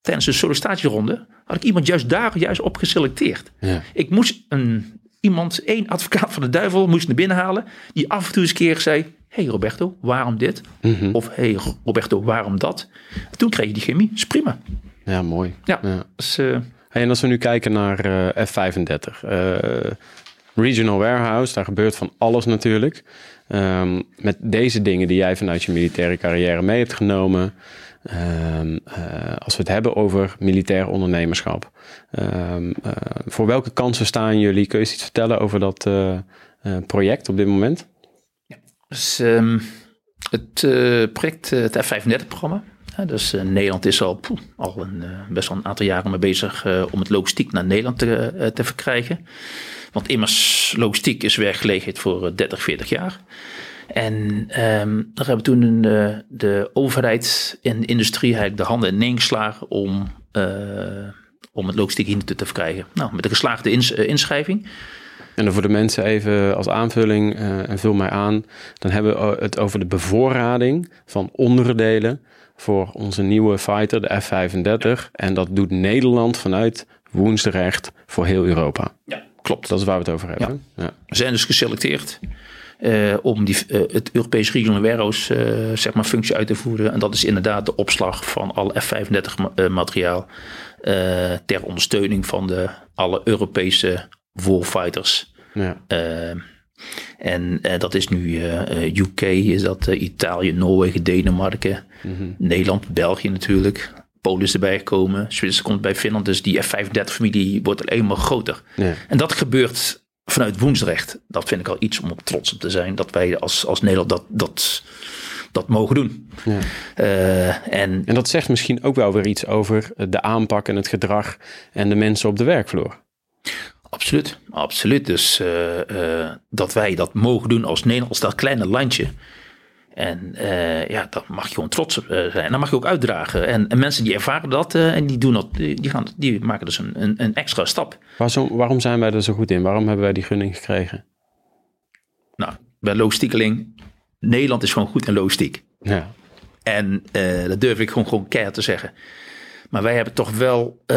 tijdens de sollicitatieronde, had ik iemand juist daar juist op geselecteerd. Ja. Ik moest een, iemand, één advocaat van de duivel, moest naar binnen halen, die af en toe eens een keer zei, hey Roberto, waarom dit? Mhm. Of hey Roberto, waarom dat? En toen kreeg je die chemie, is prima. ja, mooi. Ja, Ja. Dus, eh, en als we nu kijken naar eh, F35, eh, Regional Warehouse, daar gebeurt van alles natuurlijk. Ehm, met deze dingen die jij vanuit je militaire carrière mee hebt genomen, ehm, eh, als we het hebben over militair ondernemerschap, ehm, eh, voor welke kansen staan jullie? Kun je eens iets vertellen over dat project op dit moment? Dus ehm, het project, het F-35-programma. Dus eh, Nederland is al, al een, eh, best wel een aantal jaren mee bezig eh, om het logistiek naar Nederland te, te verkrijgen. Want immers logistiek is werkgelegenheid voor eh, 30, 40 jaar. En ehm, daar hebben toen de overheid en de industrie eigenlijk de handen in geslagen om, om het logistiek hier te verkrijgen. Nou, met een geslaagde ins- inschrijving. En dan voor de mensen even als aanvulling, eh, en vul mij aan, dan hebben we het over de bevoorrading van onderdelen voor onze nieuwe fighter, de F-35. En dat doet Nederland vanuit Woensdrecht voor heel Europa. Ja, klopt. Dat is waar we het over hebben. Ja. We zijn dus geselecteerd eh, om die, eh, het Europees Regional Warehouse eh, zeg maar, functie uit te voeren. En dat is inderdaad de opslag van al F-35 ma- eh, materiaal eh, ter ondersteuning van de, alle Europese warfighters. Ja. Eh, en eh, dat is nu eh, eh, UK, is dat Italië, Noorwegen, Denemarken, Nederland, België natuurlijk. Polen is erbij gekomen, Zwitserland komt bij Finland. Dus die F-35-familie wordt alleen maar groter. Ja. En dat gebeurt vanuit Woensdrecht. Dat vind ik al iets om op trots op te zijn. Dat wij als, als Nederland dat, dat, dat mogen doen. Ja. En En dat zegt misschien ook wel weer iets over de aanpak en het gedrag en de mensen op de werkvloer. Absoluut, absoluut. Dus eh, eh, dat wij dat mogen doen als Nederland, als dat kleine landje. En eh, ja, daar mag je gewoon trots op zijn. En dat mag je ook uitdragen. En, en mensen die ervaren dat en die, doen dat, die, gaan, die maken dus een, een, een extra stap. Waarom, waarom zijn wij er zo goed in? Waarom hebben wij die gunning gekregen? Nou, bij logistiekeling, Nederland is gewoon goed in logistiek. Ja. En dat durf ik gewoon, gewoon keihard te zeggen. Maar wij hebben toch wel, eh,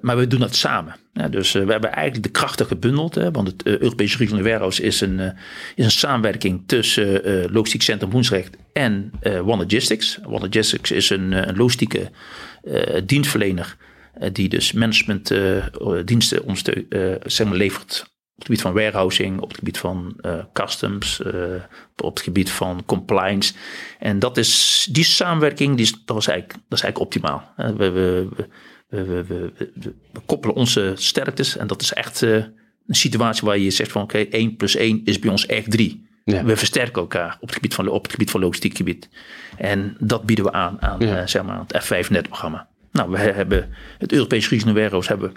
maar we doen dat samen. Ja, dus eh, we hebben eigenlijk de krachten gebundeld. Hè, want het uh, Regional Warehouse is een, uh, is een samenwerking tussen uh, Logistiek Centrum Woensrecht en uh, One Logistics. One Logistics is een, een logistieke dienstverlener die dus managementdiensten zeg maar, levert het gebied van warehousing, op het gebied van uh, customs, uh, op het gebied van compliance. En dat is, die samenwerking, die is, dat, was eigenlijk, dat is eigenlijk optimaal. We, we, we, we, we, koppelen onze sterktes en dat is echt uh, een situatie waar je zegt van oké, okay, 1 plus 1 is bij ons echt 3. Ja. We versterken elkaar op het gebied van, op het gebied van logistiek gebied. En dat bieden we aan aan ja. zeg maar, het F35-programma. Nou, we hebben het Europese Regional Warehouse hebben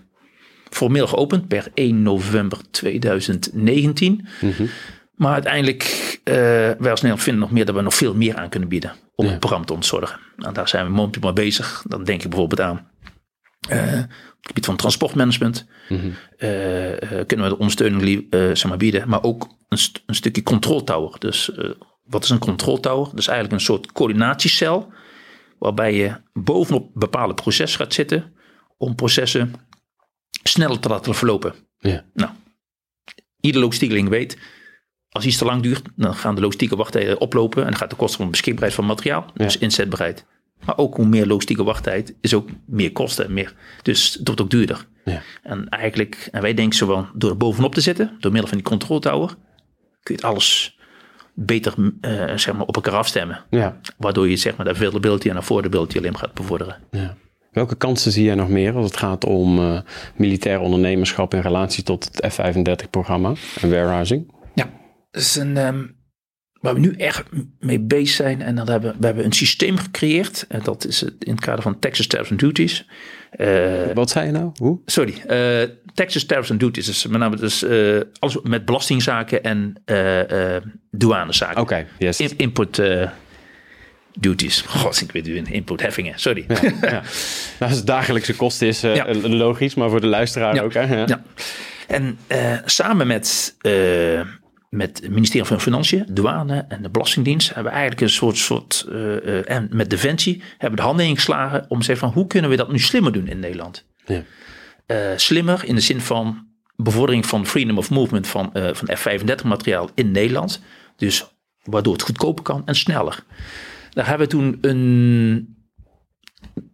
formeel geopend per 1 november 2019. Mm-hmm. Maar uiteindelijk, uh, wij als Nederland vinden nog meer dat we nog veel meer aan kunnen bieden om ja. het programma te ontzorgen. Nou, daar zijn we momenteel mee bezig. Dan denk ik bijvoorbeeld aan uh, op het gebied van transportmanagement. Mm-hmm. Uh, kunnen we de ondersteuning zeg maar bieden, maar ook een, st- een stukje control tower. Dus wat is een control tower? Dat is eigenlijk een soort coördinatiecel waarbij je bovenop bepaalde processen gaat zitten om processen sneller te laten verlopen. Ja. Nou, iedere logistiekeling weet, als iets te lang duurt, dan gaan de logistieke wachttijden oplopen en dan gaat de kosten van beschikbaarheid van materiaal, Ja. dus inzetbaarheid. Maar ook hoe meer logistieke wachttijd is ook meer kosten. Meer, dus het wordt ook duurder. Ja. En eigenlijk, en wij denken zo van, door er bovenop te zitten, door middel van die control tower, kun je het alles beter eh, zeg maar, op elkaar afstemmen. Ja. Waardoor je zeg maar, de availability en affordability alleen maar gaat bevorderen. Ja. Welke kansen zie jij nog meer als het gaat om uh, militair ondernemerschap in relatie tot het F-35-programma en warehousing? Ja, dat is een, um, waar we nu echt mee bezig zijn. En dan hebben we hebben een systeem gecreëerd. En dat is het in het kader van Texas Tariffs and Duties. Uh, Wat zei je nou? Hoe? Sorry, uh, Texas Tariffs and Duties is met name dus alles met belastingzaken en douanezaken. Oké, okay, yes. In, input duties. God, ik weet u in inputheffingen, sorry. Ja, ja. Nou, als het dagelijkse kosten is uh, ja. logisch, maar voor de luisteraar ja. ook. Hè? Ja. ja. En uh, samen met uh, met het ministerie van Financiën, douane en de Belastingdienst hebben eigenlijk een soort, soort en met Defensie hebben de handen ingeslagen om te zeggen van hoe kunnen we dat nu slimmer doen in Nederland. Ja. Slimmer in de zin van bevordering van freedom of movement van, van F-35 materiaal in Nederland. Dus waardoor het goedkoper kan en sneller. Daar hebben we toen een,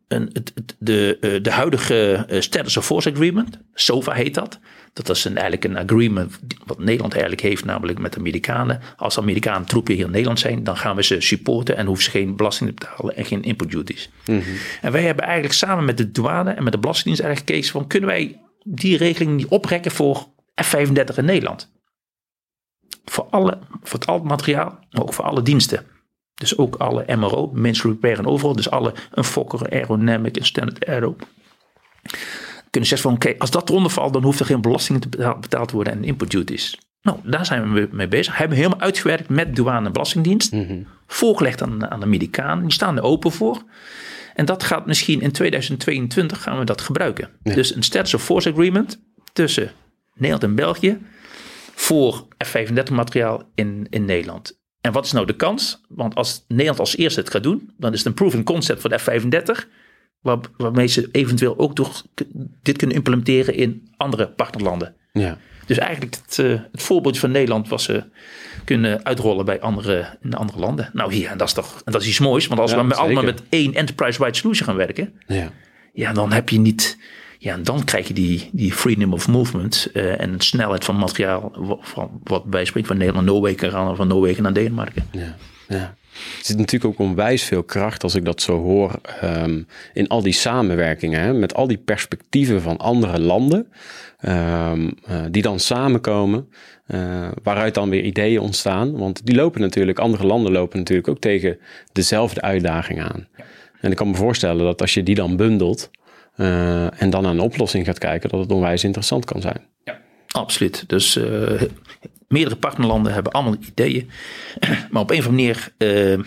een, het, de, de huidige Status of Force Agreement, SOFA heet dat. Dat is een, eigenlijk een agreement wat Nederland eigenlijk heeft, namelijk met de Amerikanen. Als Amerikanen troepen hier in Nederland zijn, dan gaan we ze supporten en hoeven ze geen belasting te betalen en geen input duties. Mhm. En wij hebben eigenlijk samen met de douane en met de Belastingdienst eigenlijk gekeken van kunnen wij die regeling niet oprekken voor F-35 in Nederland? Voor, alle, voor het al materiaal, maar ook voor alle diensten. Dus ook alle MRO, Mainstream Repair en Overal. Dus alle, een Fokker, Aerodynamic, een Standard Aero kunnen zeggen van oké, als dat eronder valt, dan hoeft er geen belasting te betaald worden en input duties. Nou, daar zijn we mee bezig. Hebben we helemaal uitgewerkt met douane en belastingdienst. Mm Voorgelegd aan, aan de Amerikanen. Die staan er open voor. En dat gaat misschien in 2022 gaan we dat gebruiken. Dus een status of force agreement tussen Nederland en België voor F-35 materiaal in, in Nederland. En wat is nou de kans? Want als Nederland als eerste het gaat doen, dan is het een proven concept voor de F-35 waar, waarmee ze eventueel ook toch dit kunnen implementeren in andere partnerlanden. Ja. Dus eigenlijk het, uh, het voorbeeld van Nederland was ze kunnen uitrollen bij andere, in andere landen. Nou hier, en dat is toch en dat is iets moois. Want als we met, allemaal met één enterprise-wide solution gaan werken, ja. ja, dan heb je niet. Ja, en dan krijg je die, die freedom of movement uh, en snelheid van materiaal van, wat van Nederland naar Noorwegen gaan of van Noorwegen naar Denemarken. Ja, ja. Er zit natuurlijk ook onwijs veel kracht, als ik dat zo hoor, um, in al die samenwerkingen. Hè, met al die perspectieven van andere landen, um, uh, die dan samenkomen, uh, waaruit dan weer ideeën ontstaan. Want die lopen natuurlijk, andere landen lopen natuurlijk ook tegen dezelfde uitdagingen aan. Ja. En ik kan me voorstellen dat als je die dan bundelt uh, en dan aan een oplossing gaat kijken, dat het onwijs interessant kan zijn. Ja, absoluut. Dus meerdere partnerlanden hebben allemaal ideeën. Maar op een of andere manier, uh,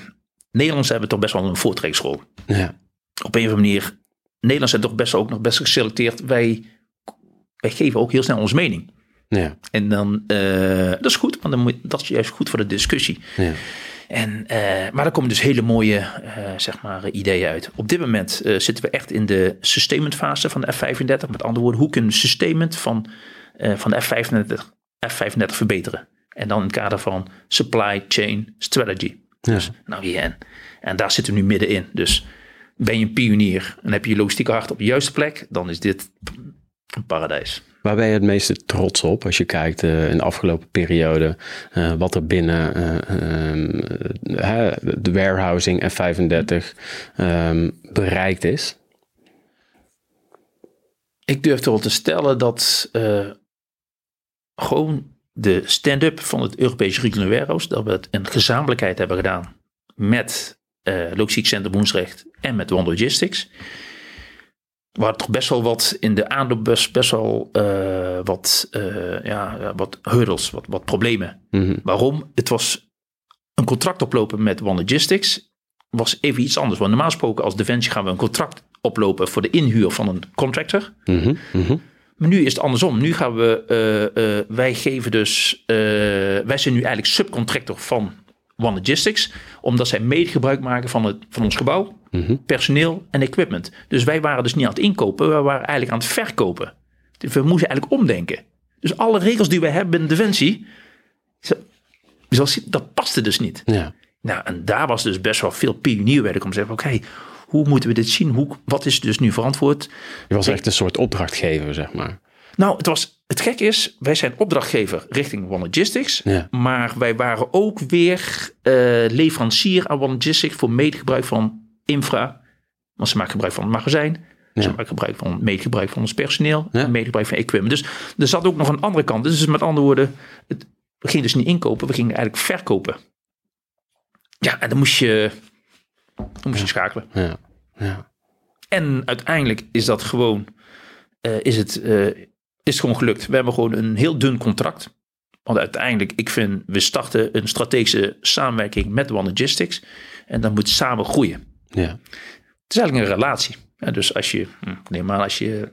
Nederlanders hebben toch best wel een voortrekkersrol. Ja. Op een of andere manier, Nederlanders zijn toch best ook nog best geselecteerd. Wij, wij geven ook heel snel onze mening. Ja. En dan, dat is goed, want dan moet, dat is juist goed voor de discussie. Ja. En, uh, maar er komen dus hele mooie uh, zeg maar, ideeën uit. Op dit moment uh, zitten we echt in de sustainment fase van de F-35. Met andere woorden, hoe kunnen we sustainment van, van de F-35 F35 verbeteren. En dan in het kader van supply chain strategy. Ja. Dus, nou ja, en, en daar zitten we nu middenin. Dus ben je een pionier en heb je je logistieke hart op de juiste plek, dan is dit een paradijs. Waar ben je het meeste trots op als je kijkt uh, in de afgelopen periode uh, wat er binnen uh, um, de warehousing F35 um, bereikt is? Ik durf wel te stellen dat gewoon de stand-up van het Europese Regional Warehouse, dat we het in gezamenlijkheid hebben gedaan met uh, Logistiek Center Woensrecht en met One Logistics. Waar toch best wel wat in de aanloop best, best wel uh, wat, uh, ja, wat hurdles, wat, wat problemen. Mm Waarom? Het was een contract oplopen met One Logistics was even iets anders. Want normaal gesproken als Defensie gaan we een contract oplopen voor de inhuur van een contractor. Mm -hmm. Maar nu is het andersom. Nu gaan we, uh, uh, wij geven dus, wij zijn nu eigenlijk subcontractor van One Logistics, omdat zij mede gebruik maken van, het, van ons gebouw, mhm. personeel en equipment. Dus wij waren dus niet aan het inkopen, we waren eigenlijk aan het verkopen. We moesten eigenlijk omdenken. Dus alle regels die wij hebben binnen Defensie, dat paste dus niet. Ja. Nou, en daar was dus best wel veel pionierwerk om te zeggen, oké, hoe moeten we dit zien? Hoe, wat is dus nu verantwoord? Je was echt een soort opdrachtgever, zeg maar. Nou, het, was, het gek is, wij zijn opdrachtgever richting One Logistics. Ja. Maar wij waren ook weer uh, leverancier aan One Logistics voor medegebruik van infra. Want ze maken gebruik van het magazijn. Ze maken gebruik van medegebruik van ons personeel. Ja. En medegebruik van equipment. Dus er zat ook nog een andere kant. Dus met andere woorden, het, we gingen dus niet inkopen. We gingen eigenlijk verkopen. Ja, en dan moest je dan moest je schakelen. Ja. Ja. En uiteindelijk is dat gewoon, uh, is, het, uh, is gewoon gelukt. We hebben gewoon een heel dun contract. Want uiteindelijk, ik vind, we starten een strategische samenwerking met One Logistics. En dat moet samen groeien. Ja. Het is eigenlijk een relatie. Ja, dus als je, hm, neem maar als je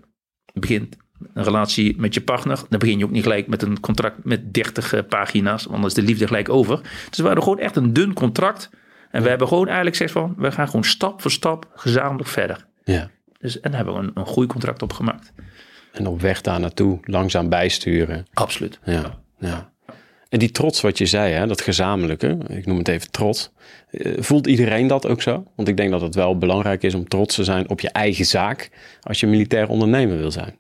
begint een relatie met je partner, dan begin je ook niet gelijk met een contract met 30 eh, pagina's, want dan is de liefde gelijk over. Dus we hadden gewoon echt een dun contract. En we hebben gewoon eigenlijk gezegd van, we gaan gewoon stap voor stap gezamenlijk verder. Ja. Dus, en daar hebben we een, een groeicontract op gemaakt. En op weg daar naartoe langzaam bijsturen. Absoluut. Ja, ja. En die trots wat je zei, hè, dat gezamenlijke, ik noem het even trots. eh, Voelt iedereen dat ook zo? Want ik denk dat het wel belangrijk is om trots te zijn op je eigen zaak als je militair ondernemer wil zijn.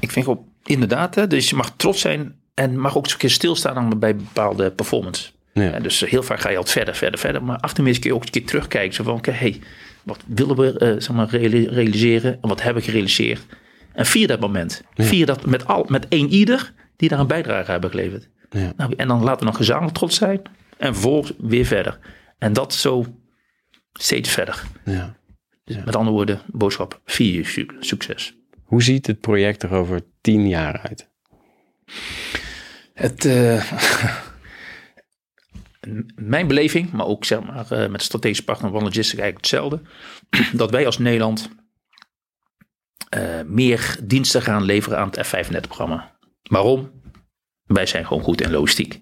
Ik vind ook inderdaad, hè, dus je mag trots zijn en mag ook eens een keer stilstaan aan- bij bepaalde performance. Ja. En dus heel vaak ga je altijd verder, verder, verder. Maar af en toe kun je ook een keer terugkijken. Zo van, oké, hey, wat willen we eh, zeg maar, reali- realiseren? En wat hebben we gerealiseerd? En vier dat moment. Vier dat met, al, met één ieder die daar een bijdrage hebben geleverd. Ja. Nou, en dan laten we nog gezamenlijk trots zijn. En vervolgens weer verder. En dat zo steeds verder. Ja. Dus met andere woorden, boodschap, vier su- succes. Hoe ziet het project er over tien jaar uit? Het, eh, mijn beleving, maar ook zeg maar, eh, met de strategische partner van Logistics eigenlijk hetzelfde. dat wij als Nederland eh, meer diensten gaan leveren aan het F-35-programma. Waarom? Wij zijn gewoon goed in logistiek.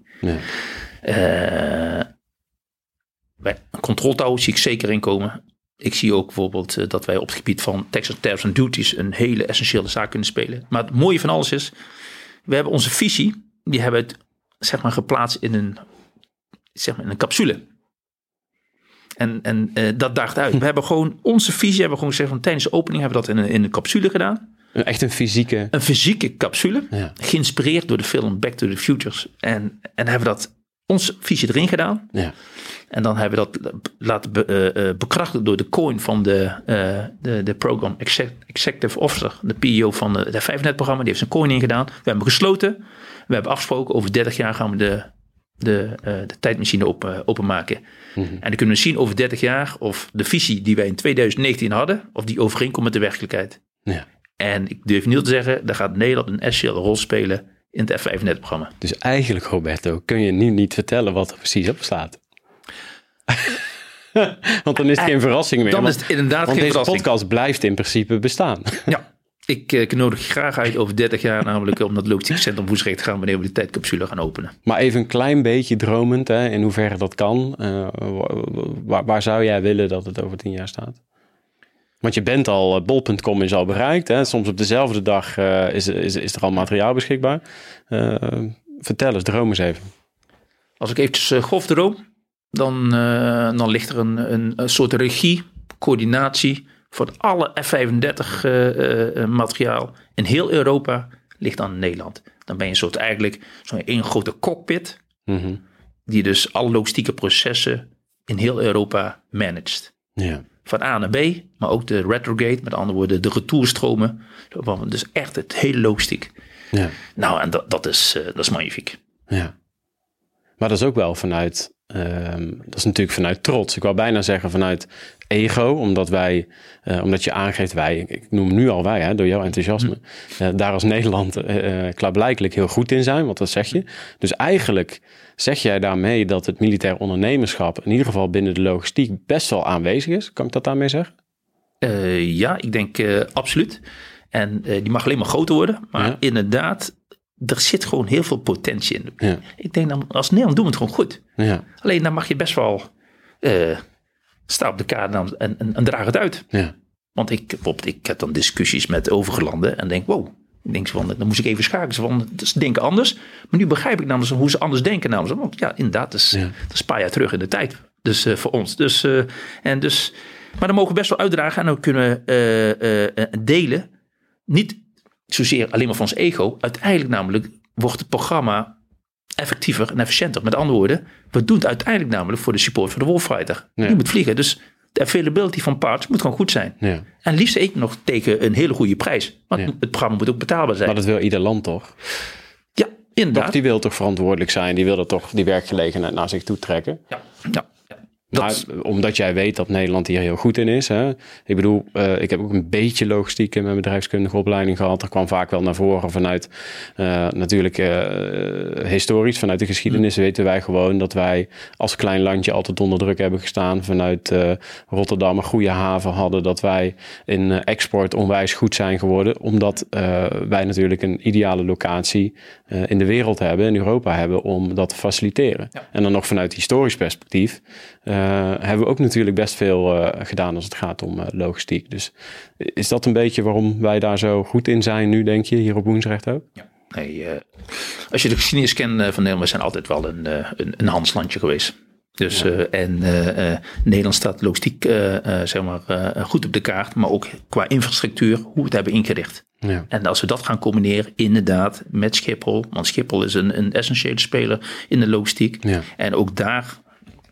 Bij een controltower zie ik zeker in komen. Ik zie ook bijvoorbeeld eh, dat wij op het gebied van tax tariffs en duties een hele essentiële zaak kunnen spelen. Maar het mooie van alles is, we hebben onze visie, die hebben we het, zeg maar geplaatst in een, zeg maar in een capsule. En, en eh, dat daagt uit. We hebben gewoon onze visie, hebben we gewoon gezegd van tijdens de opening hebben we dat in een, in een capsule gedaan. Echt een fysieke. Een fysieke capsule, Ja. geïnspireerd door de film Back to the Futures. En, en hebben dat onze visie erin gedaan. Ja. En dan hebben we dat laten be- eh, eh, bekrachtigen door de coin van de, eh, de, de program exec- executive officer, de PEO van de, de 5net-programma. Die heeft zijn coin ingedaan. We hebben gesloten. We hebben afgesproken over 30 jaar gaan we de, de, de tijdmachine op, openmaken. En dan kunnen we zien over 30 jaar of de visie die wij in 2019 hadden, of die overeenkomt met de werkelijkheid. ja. En ik durf niet te zeggen, daar gaat Nederland een essentiële rol spelen in het F5-netprogramma. Dus eigenlijk, Roberto, kun je nu niet vertellen wat er precies op staat. want dan is het geen verrassing meer. Dan want, is het inderdaad want geen deze verrassing. podcast blijft in principe bestaan. Ja, ik, eh, ik nodig je graag uit over 30 jaar namelijk om dat logistiek centrum te gaan wanneer we de tijdcapsule gaan openen. Maar even een klein beetje dromend, hè, in hoeverre dat kan. Eh, waar, waar zou jij willen dat het over tien jaar staat? Want je bent al, eh, bol.com is al bereikt. Hè? Soms op dezelfde dag eh, is, is, is er al materiaal beschikbaar. Eh, vertel eens, droom eens even. Als ik eventjes uh, grof droom, dan, dan ligt er een, een, een, soort regie, coördinatie voor alle F-35 uh, materiaal in heel Europa ligt aan Nederland. Dan ben je een soort eigenlijk zo'n één grote cockpit, mm -hmm. die dus alle logistieke processen in heel Europa managt. Ja. Van A naar B, maar ook de retrogate, met andere woorden de retourstromen. Dus echt het hele logistiek. Ja. Nou, en dat, dat, is, uh, dat is magnifiek. Ja. Maar dat is ook wel vanuit, um, dat is natuurlijk vanuit trots. Ik wou bijna zeggen vanuit ego, omdat wij, uh, omdat je aangeeft wij, ik noem nu al wij, hè, door jouw enthousiasme, uh, daar als Nederland uh, klaarblijkelijk heel goed in zijn, want dat zeg je. Dus eigenlijk zeg jij daarmee dat het militair ondernemerschap, in ieder geval binnen de logistiek, best wel aanwezig is. Kan ik dat daarmee zeggen? ja, ik denk absoluut. En die mag alleen maar groter worden. Maar ja. inderdaad, er zit gewoon heel veel potentie in. Ja. Ik denk dan, als Nederland doen we het gewoon goed. Ja. Alleen dan mag je best wel staan op de kaart en, en, en, draag het uit. Ja. Want ik, ik heb dan discussies met overgelanden en denk, wow. Denk van, dan moest ik even schakelen. Van, ze denken anders. Maar nu begrijp ik namelijk hoe ze anders denken. Namelijk. Want ja, inderdaad, dat is, Ja. dat is een paar jaar terug in de tijd. Dus uh, voor ons. Dus, uh, en dus, maar dan mogen we best wel uitdragen en ook kunnen uh, delen. Niet zozeer alleen maar van ons ego. Uiteindelijk namelijk wordt het programma effectiever en efficiënter. Met andere woorden, we doen het uiteindelijk namelijk voor de support voor de Wolffighter. Ja. Die moet vliegen. Dus de availability van parts moet gewoon goed zijn. Ja. En liefst ik nog tegen een hele goede prijs. Want Ja. het programma moet ook betaalbaar zijn. Maar dat wil ieder land toch? ja, Toch, inderdaad. die wil toch verantwoordelijk zijn, die wil er toch die werkgelegenheid naar zich toe trekken. Ja, ja. Dat- Maar omdat jij weet dat Nederland hier heel goed in is. Hè? Ik bedoel, eh, ik heb ook een beetje logistiek in mijn bedrijfskundige opleiding gehad. Er kwam vaak wel naar voren vanuit eh, natuurlijk eh, historisch, vanuit de geschiedenis weten wij gewoon dat wij als klein landje altijd onder druk hebben gestaan. Vanuit eh, Rotterdam een goede haven hadden. Dat wij in eh, export onwijs goed zijn geworden. Omdat eh, wij natuurlijk een ideale locatie eh, in de wereld hebben, in Europa hebben, om dat te faciliteren. Ja. En dan nog vanuit historisch perspectief eh, hebben we ook natuurlijk best veel eh, gedaan als het gaat om eh, logistiek. Dus is dat een beetje waarom wij daar zo goed in zijn nu, denk je, hier op Woensrecht ook? Nee, eh, als je de geschiedenis kent eh, van Nederland, we zijn altijd wel een, eh, een, een handelslandje geweest. Dus, eh, en eh, eh, Nederland staat logistiek eh, eh, zeg maar, eh, goed op de kaart, maar ook qua infrastructuur, hoe we het hebben ingericht. Ja. En als we dat gaan combineren, inderdaad, met Schiphol, want Schiphol is een, een essentiële speler in de logistiek. Ja. En ook daar,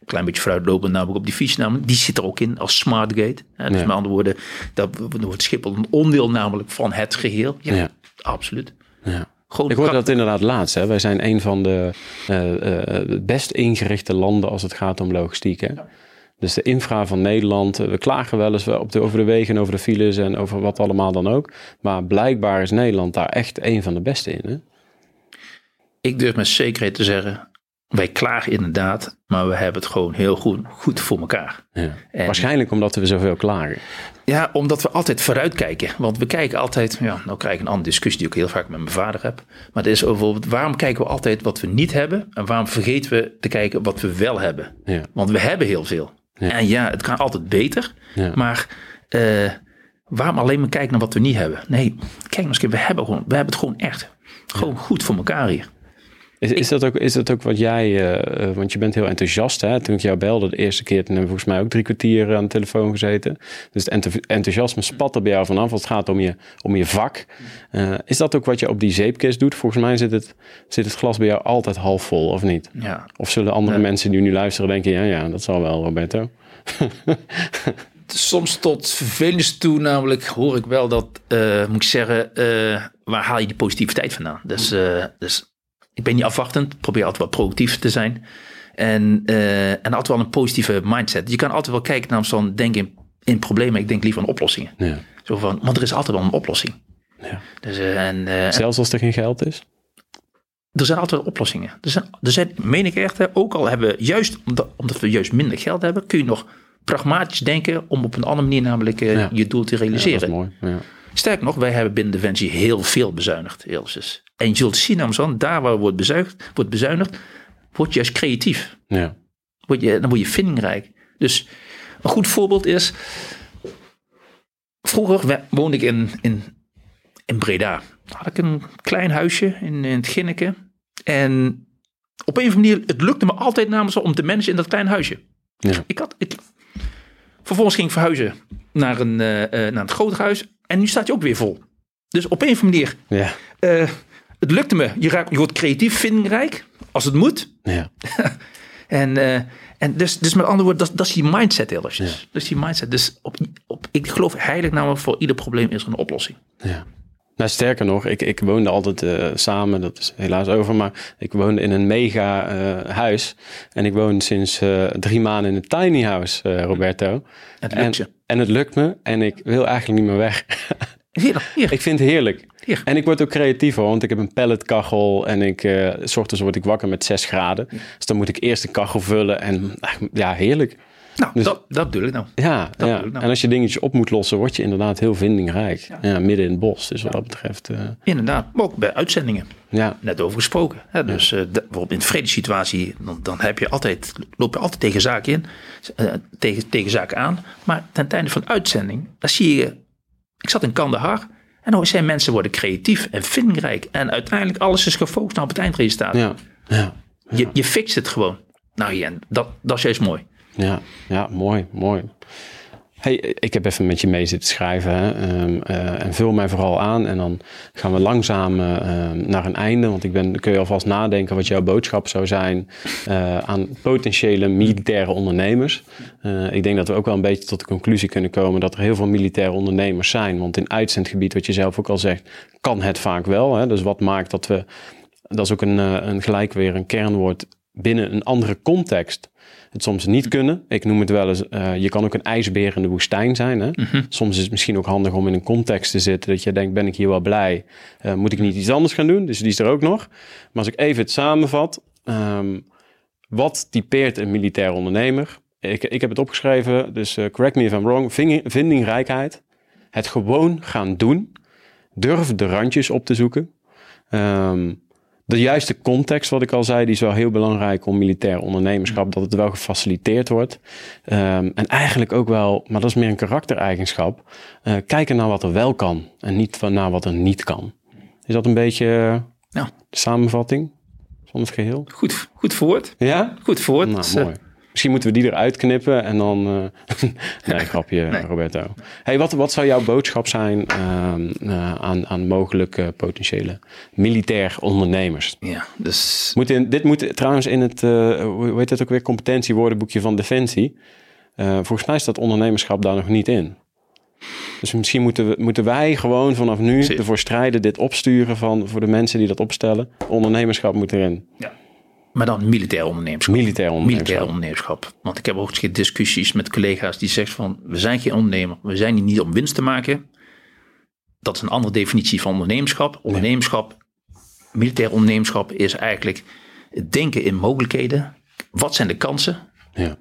klein beetje vooruitlopend namelijk op die fietsnaam, die zit er ook in als smart gate. Hè, dus Ja. met andere woorden, dat wordt Schiphol een onderdeel namelijk van het geheel. Ja, Ja. absoluut. Ja. Gewoon Ik hoorde dat inderdaad laatst. Hè. Wij zijn een van de eh, eh, best ingerichte landen als het gaat om logistiek. Hè. Dus de infra van Nederland, eh, we klagen wel eens op de, over de wegen en over de files en over wat allemaal dan ook. Maar blijkbaar is Nederland daar echt een van de beste in. Hè? Ik durf met zekerheid te zeggen, wij klagen inderdaad, maar we hebben het gewoon heel goed, goed voor elkaar. Ja. En- Waarschijnlijk omdat we zoveel klagen. Ja, omdat we altijd vooruitkijken. Want we kijken altijd, ja, nou krijg ik een andere discussie die ik heel vaak met mijn vader heb. Maar het is over bijvoorbeeld, waarom kijken we altijd wat we niet hebben? En waarom vergeten we te kijken wat we wel hebben? Ja. Want we hebben heel veel. En ja, het kan altijd beter. Maar eh, waarom alleen maar kijken naar wat we niet hebben? Nee, kijk nog eens, we hebben, gewoon, we hebben het gewoon echt gewoon goed voor elkaar hier. Is, is, dat ook, is dat ook wat jij, eh, eh, want je bent heel enthousiast. Hè? Toen ik jou belde de eerste keer, toen hebben we volgens mij ook drie kwartier aan de telefoon gezeten. Dus het enth- enthousiasme spat er bij jou vanaf als het gaat om je, om je vak. Eh, is dat ook wat je op die zeepkist doet? Volgens mij zit het, zit het glas bij jou altijd half vol, of niet? Ja, Of zullen andere mensen die nu luisteren denken, ja, ja, dat zal wel, Roberto. soms tot vervelens toe, namelijk hoor ik wel dat, eh, moet ik zeggen, eh, waar haal je die positiviteit vandaan? Dus, eh, dus ik ben niet afwachtend, probeer altijd wat productief te zijn. En, eh, en altijd wel een positieve mindset. Je kan altijd wel kijken naar zo'n denk in, in problemen, ik denk liever aan oplossingen. Ja. Zo van, want er is altijd wel een oplossing. Ja. Dus, eh, en, eh, Zelfs als er geen geld is? er zijn altijd oplossingen. Er zijn, er zijn meen ik echt, ook al hebben we juist, omdat, omdat we juist minder geld hebben, kun je nog pragmatisch denken om op een andere manier namelijk Ja. je doel te Ja, realiseren. dat is mooi. Ja. Sterker nog, wij hebben binnen Defensie heel veel bezuinigd. En je zult zien, Amazon, daar waar wordt bezuinigd, wordt bezuinigd, word je juist creatief. Ja. Word je, dan word je vindingrijk. Dus een goed voorbeeld is, vroeger woonde ik in, in, in Breda. Had ik een klein huisje in, in het Ginneke. En op een of andere manier, het lukte me altijd namens om te managen in dat klein huisje. Ja. Ik had, ik, vervolgens ging ik verhuizen naar, een, eh, naar het grotere huis. En nu staat hij ook weer vol. Dus op een of andere manier, Ja. eh, het lukte me. Je, raakt, je wordt creatief, vindingrijk, als het moet. Ja. En, eh, en dus, dus met andere woorden, dat, dat is die mindset heel. Dat is die mindset. Dus op, op, ik geloof heilig namelijk voor ieder probleem is er een oplossing. Ja. Nou, sterker nog, ik, ik woonde altijd eh, samen, dat is helaas over, maar ik woonde in een mega huis. En ik woon sinds drie maanden in een tiny house, Roberto. Het lukt je. En het lukt me en ik wil eigenlijk niet meer weg. Hier, hier. ik vind het heerlijk. En ik word ook creatiever, want ik heb een pelletkachel en ik, eh, s ochtends word ik wakker met 6 graden. Dus dan moet ik eerst de kachel vullen en ja, heerlijk. Nou, dus- dat, dat bedoel ik nou. Ja, Dat ja. ik nou. en als je dingetjes op moet lossen, word je inderdaad heel vindingrijk. Ja. midden in het bos. Dus wat dat betreft, eh, Inderdaad, maar ook bij uitzendingen. ja, Net over gesproken. Hè? Dus eh, de- bijvoorbeeld in een vredessituatie, dan, dan heb je altijd, loop je altijd tegen zaken in, eh, tegen, tegen zaken aan. Maar ten einde van de uitzending, dan zie je, ik zat in Kandahar en dan zijn mensen worden creatief en vindingrijk. En uiteindelijk alles is gefocust op het eindresultaat. ja, ja. Je, je fixt het gewoon. Nou ja, dat, dat is juist mooi. Ja, ja, mooi, mooi. Hey, ik heb even met je mee zitten schrijven hè, ehm, eh, en vul mij vooral aan en dan gaan we langzaam eh, naar een einde, want ik ben, kun je alvast nadenken wat jouw boodschap zou zijn eh, aan potentiële militaire ondernemers. Ik denk dat we ook wel een beetje tot de conclusie kunnen komen dat er heel veel militaire ondernemers zijn, want in uitzendgebied, wat je zelf ook al zegt, kan het vaak wel. Hè? Dus wat maakt dat we, dat is ook een, een gelijk weer een kernwoord, binnen een andere context het soms niet kunnen. Ik noem het wel eens, uh, je kan ook een ijsbeer in de woestijn zijn. Hè? Mhm. Soms is het misschien ook handig om in een context te zitten dat je denkt, ben ik hier wel blij? Uh, moet ik niet iets anders gaan doen? Dus die is er ook nog. Maar als ik even het samenvat, um, wat typeert een militair ondernemer? Ik, ik heb het opgeschreven, dus uh, correct me if I'm wrong. Vindingrijkheid, het gewoon gaan doen, durf de randjes op te zoeken. Um, de juiste context, wat ik al zei, die is wel heel belangrijk om militair ondernemerschap, dat het wel gefaciliteerd wordt. Um, en eigenlijk ook wel, maar dat is meer een karaktereigenschap, uh, kijken naar wat er wel kan en niet naar wat er niet kan. Is dat een beetje ja. de samenvatting van het geheel? Goed, goed voort. Ja? Goed voort. Nou, mooi. Misschien moeten we die eruit knippen en dan. Uh, nee, grapje, Nee. Roberto. Hey, wat, wat zou jouw boodschap zijn uh, uh, aan, aan mogelijke potentiële militair ondernemers? Ja, dus Moet in, dit moet trouwens in het, uh, hoe heet het ook weer, competentiewoordenboekje van Defensie. Volgens mij staat ondernemerschap daar nog niet in. Dus misschien moeten, we, moeten wij gewoon vanaf nu ervoor strijden, dit opsturen van, voor de mensen die dat opstellen. Ondernemerschap moet erin. ja. Maar dan militair ondernemerschap. Militair ondernemerschap. Militair ondernemerschap. Want ik heb ook eens discussies met collega's die zeggen van... we zijn geen ondernemer, we zijn hier niet om winst te maken. Dat is een andere definitie van ondernemerschap. Ondernemerschap, militair ondernemerschap is eigenlijk het denken in mogelijkheden. Wat zijn de kansen? Ja.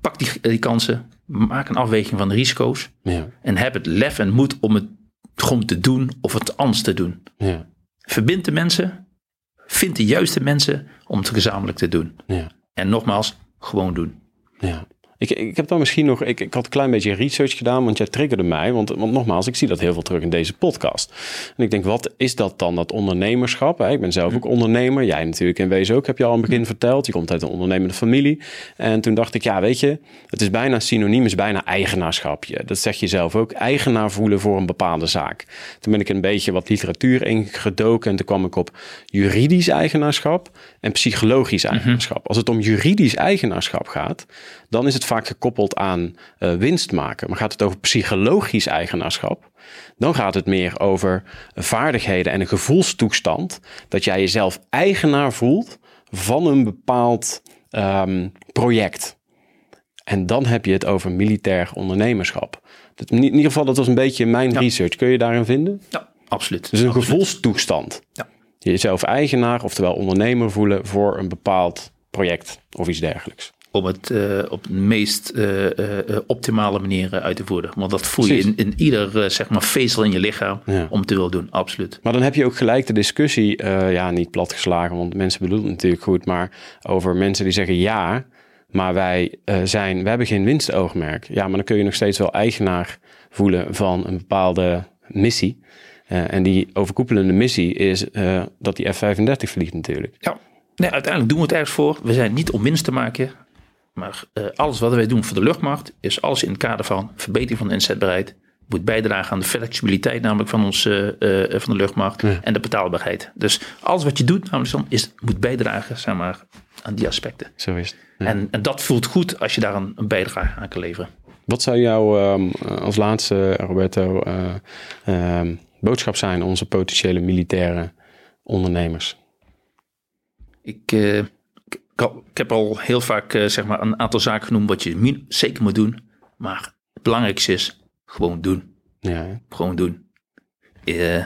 Pak die, die kansen, maak een afweging van de risico's. Ja. En heb het lef en moed om het gewoon te doen of het anders te doen. Ja. Verbind de mensen, vind de juiste mensen om het gezamenlijk te doen. Ja. En nogmaals, gewoon doen. Ja. Ik, ik heb dan misschien nog, ik, ik had een klein beetje research gedaan, want jij triggerde mij. Want, want nogmaals, ik zie dat heel veel terug in deze podcast. En ik denk, wat is dat dan, dat ondernemerschap? Hè? Ik ben zelf ook ondernemer. Jij natuurlijk in wezen ook, heb je al aan het begin verteld. Je komt uit een ondernemende familie. En toen dacht ik, ja, weet je, het is bijna synoniem, is bijna eigenaarschap. Dat zeg je zelf ook, eigenaar voelen voor een bepaalde zaak. Toen ben ik een beetje wat literatuur ingedoken en toen kwam ik op juridisch eigenaarschap en psychologisch eigenaarschap. Als het om juridisch eigenaarschap gaat, dan is het vaak gekoppeld aan uh, winst maken. Maar gaat het over psychologisch eigenaarschap, dan gaat het meer over vaardigheden en een gevoelstoestand. Dat jij jezelf eigenaar voelt van een bepaald um, project. En dan heb je het over militair ondernemerschap. Dat, in ieder geval, dat was een beetje mijn ja. research. Kun je daarin vinden? Ja, absoluut. Dus een absoluut. gevoelstoestand. Ja. Jezelf eigenaar, oftewel ondernemer voelen voor een bepaald project of iets dergelijks om het uh, op de meest uh, uh, optimale manier uit te voeren. Want dat voel je in, in ieder zeg maar vezel in je lichaam ja. om te willen doen, absoluut. Maar dan heb je ook gelijk de discussie, ja niet platgeslagen, want mensen bedoelen het natuurlijk goed, maar over mensen die zeggen ja, maar wij zijn, we hebben geen winstoogmerk. Ja, maar dan kun je nog steeds wel eigenaar voelen van een bepaalde missie. en die overkoepelende missie is dat die F-35 vliegt natuurlijk. Ja. Nee, uiteindelijk doen we het ergens voor. We zijn niet om winst te maken. Maar uh, alles wat wij doen voor de luchtmacht is alles in het kader van verbetering van de inzetbaarheid. Moet bijdragen aan de flexibiliteit namelijk van, ons, uh, uh, van de luchtmacht ja. en de betaalbaarheid. Dus alles wat je doet namelijk dan is, moet bijdragen zeg maar, aan die aspecten. Zo is het. Ja. En, en, dat voelt goed als je daar een, een bijdrage aan kan leveren. Wat zou jouw um, als laatste, Roberto, um, boodschap zijn aan onze potentiële militaire ondernemers? Ik, ik, heb al heel vaak uh, zeg maar een aantal zaken genoemd wat je zeker moet doen. Maar het belangrijkste is gewoon doen. Ja, gewoon doen. Uh,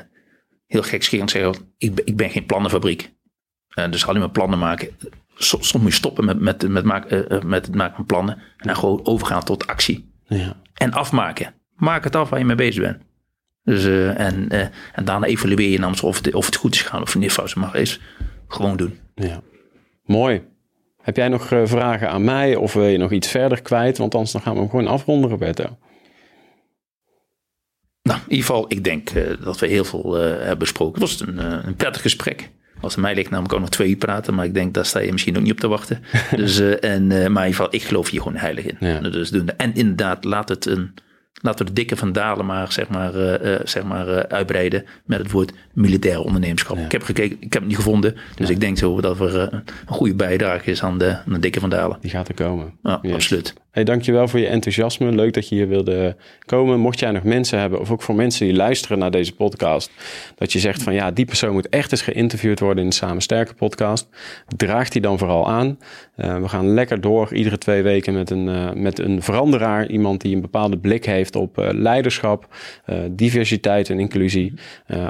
heel gekscherend zeggen, ik, ik ben geen plannenfabriek. dus alleen maar plannen maken. Soms, soms moet je stoppen met, met, met, maak, met het maken van plannen. En dan gewoon overgaan tot actie. Ja. En afmaken. Maak het af waar je mee bezig bent. Dus, en, en daarna evalueer je namens of het, of het goed is gegaan of niet fout mag is. Gewoon doen. Ja, mooi. Heb jij nog uh, vragen aan mij of wil je nog iets verder kwijt? Want anders dan gaan we hem gewoon afronden, Roberto. Nou, in ieder geval, ik denk uh, dat we heel veel uh, hebben besproken. Het was een, een prettig gesprek. Als het mij ligt namelijk ook nog twee uur praten, maar ik denk daar sta je misschien ook niet op te wachten. dus, en, maar in ieder geval, ik geloof hier gewoon heilig in. Ja. Dus doen. En inderdaad, laat het een, laten we de dikke van Dalen maar, zeg maar, uh, uh, zeg maar uh, uitbreiden met het woord militair ondernemerschap. Ja. Ik heb gekeken, ik heb het niet gevonden. Dus Ja. ik denk zo dat er een goede bijdrage is aan de, aan de dikke van Dalen. Die gaat er komen. Ja, Yes. absoluut. Hey, dankjewel voor je enthousiasme. Leuk dat je hier wilde komen. Mocht jij nog mensen hebben, of ook voor mensen die luisteren naar deze podcast, dat je zegt van ja, die persoon moet echt eens geïnterviewd worden in de Samen Sterker podcast, draag die dan vooral aan. Uh, we gaan lekker door iedere twee weken met een, uh, met een veranderaar. Iemand die een bepaalde blik heeft op uh, leiderschap, diversiteit en inclusie,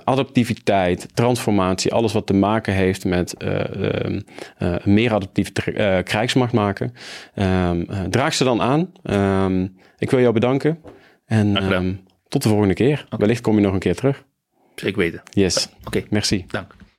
adaptiviteit, transformatie, alles wat te maken heeft met meer adaptieve krijgsmacht maken. Ehm, draag ze dan aan. Um, ik wil jou bedanken. En um, tot de volgende keer. Okay. Wellicht kom je nog een keer terug. Zeker weten. Yes. Oké. Okay. Merci. Dank.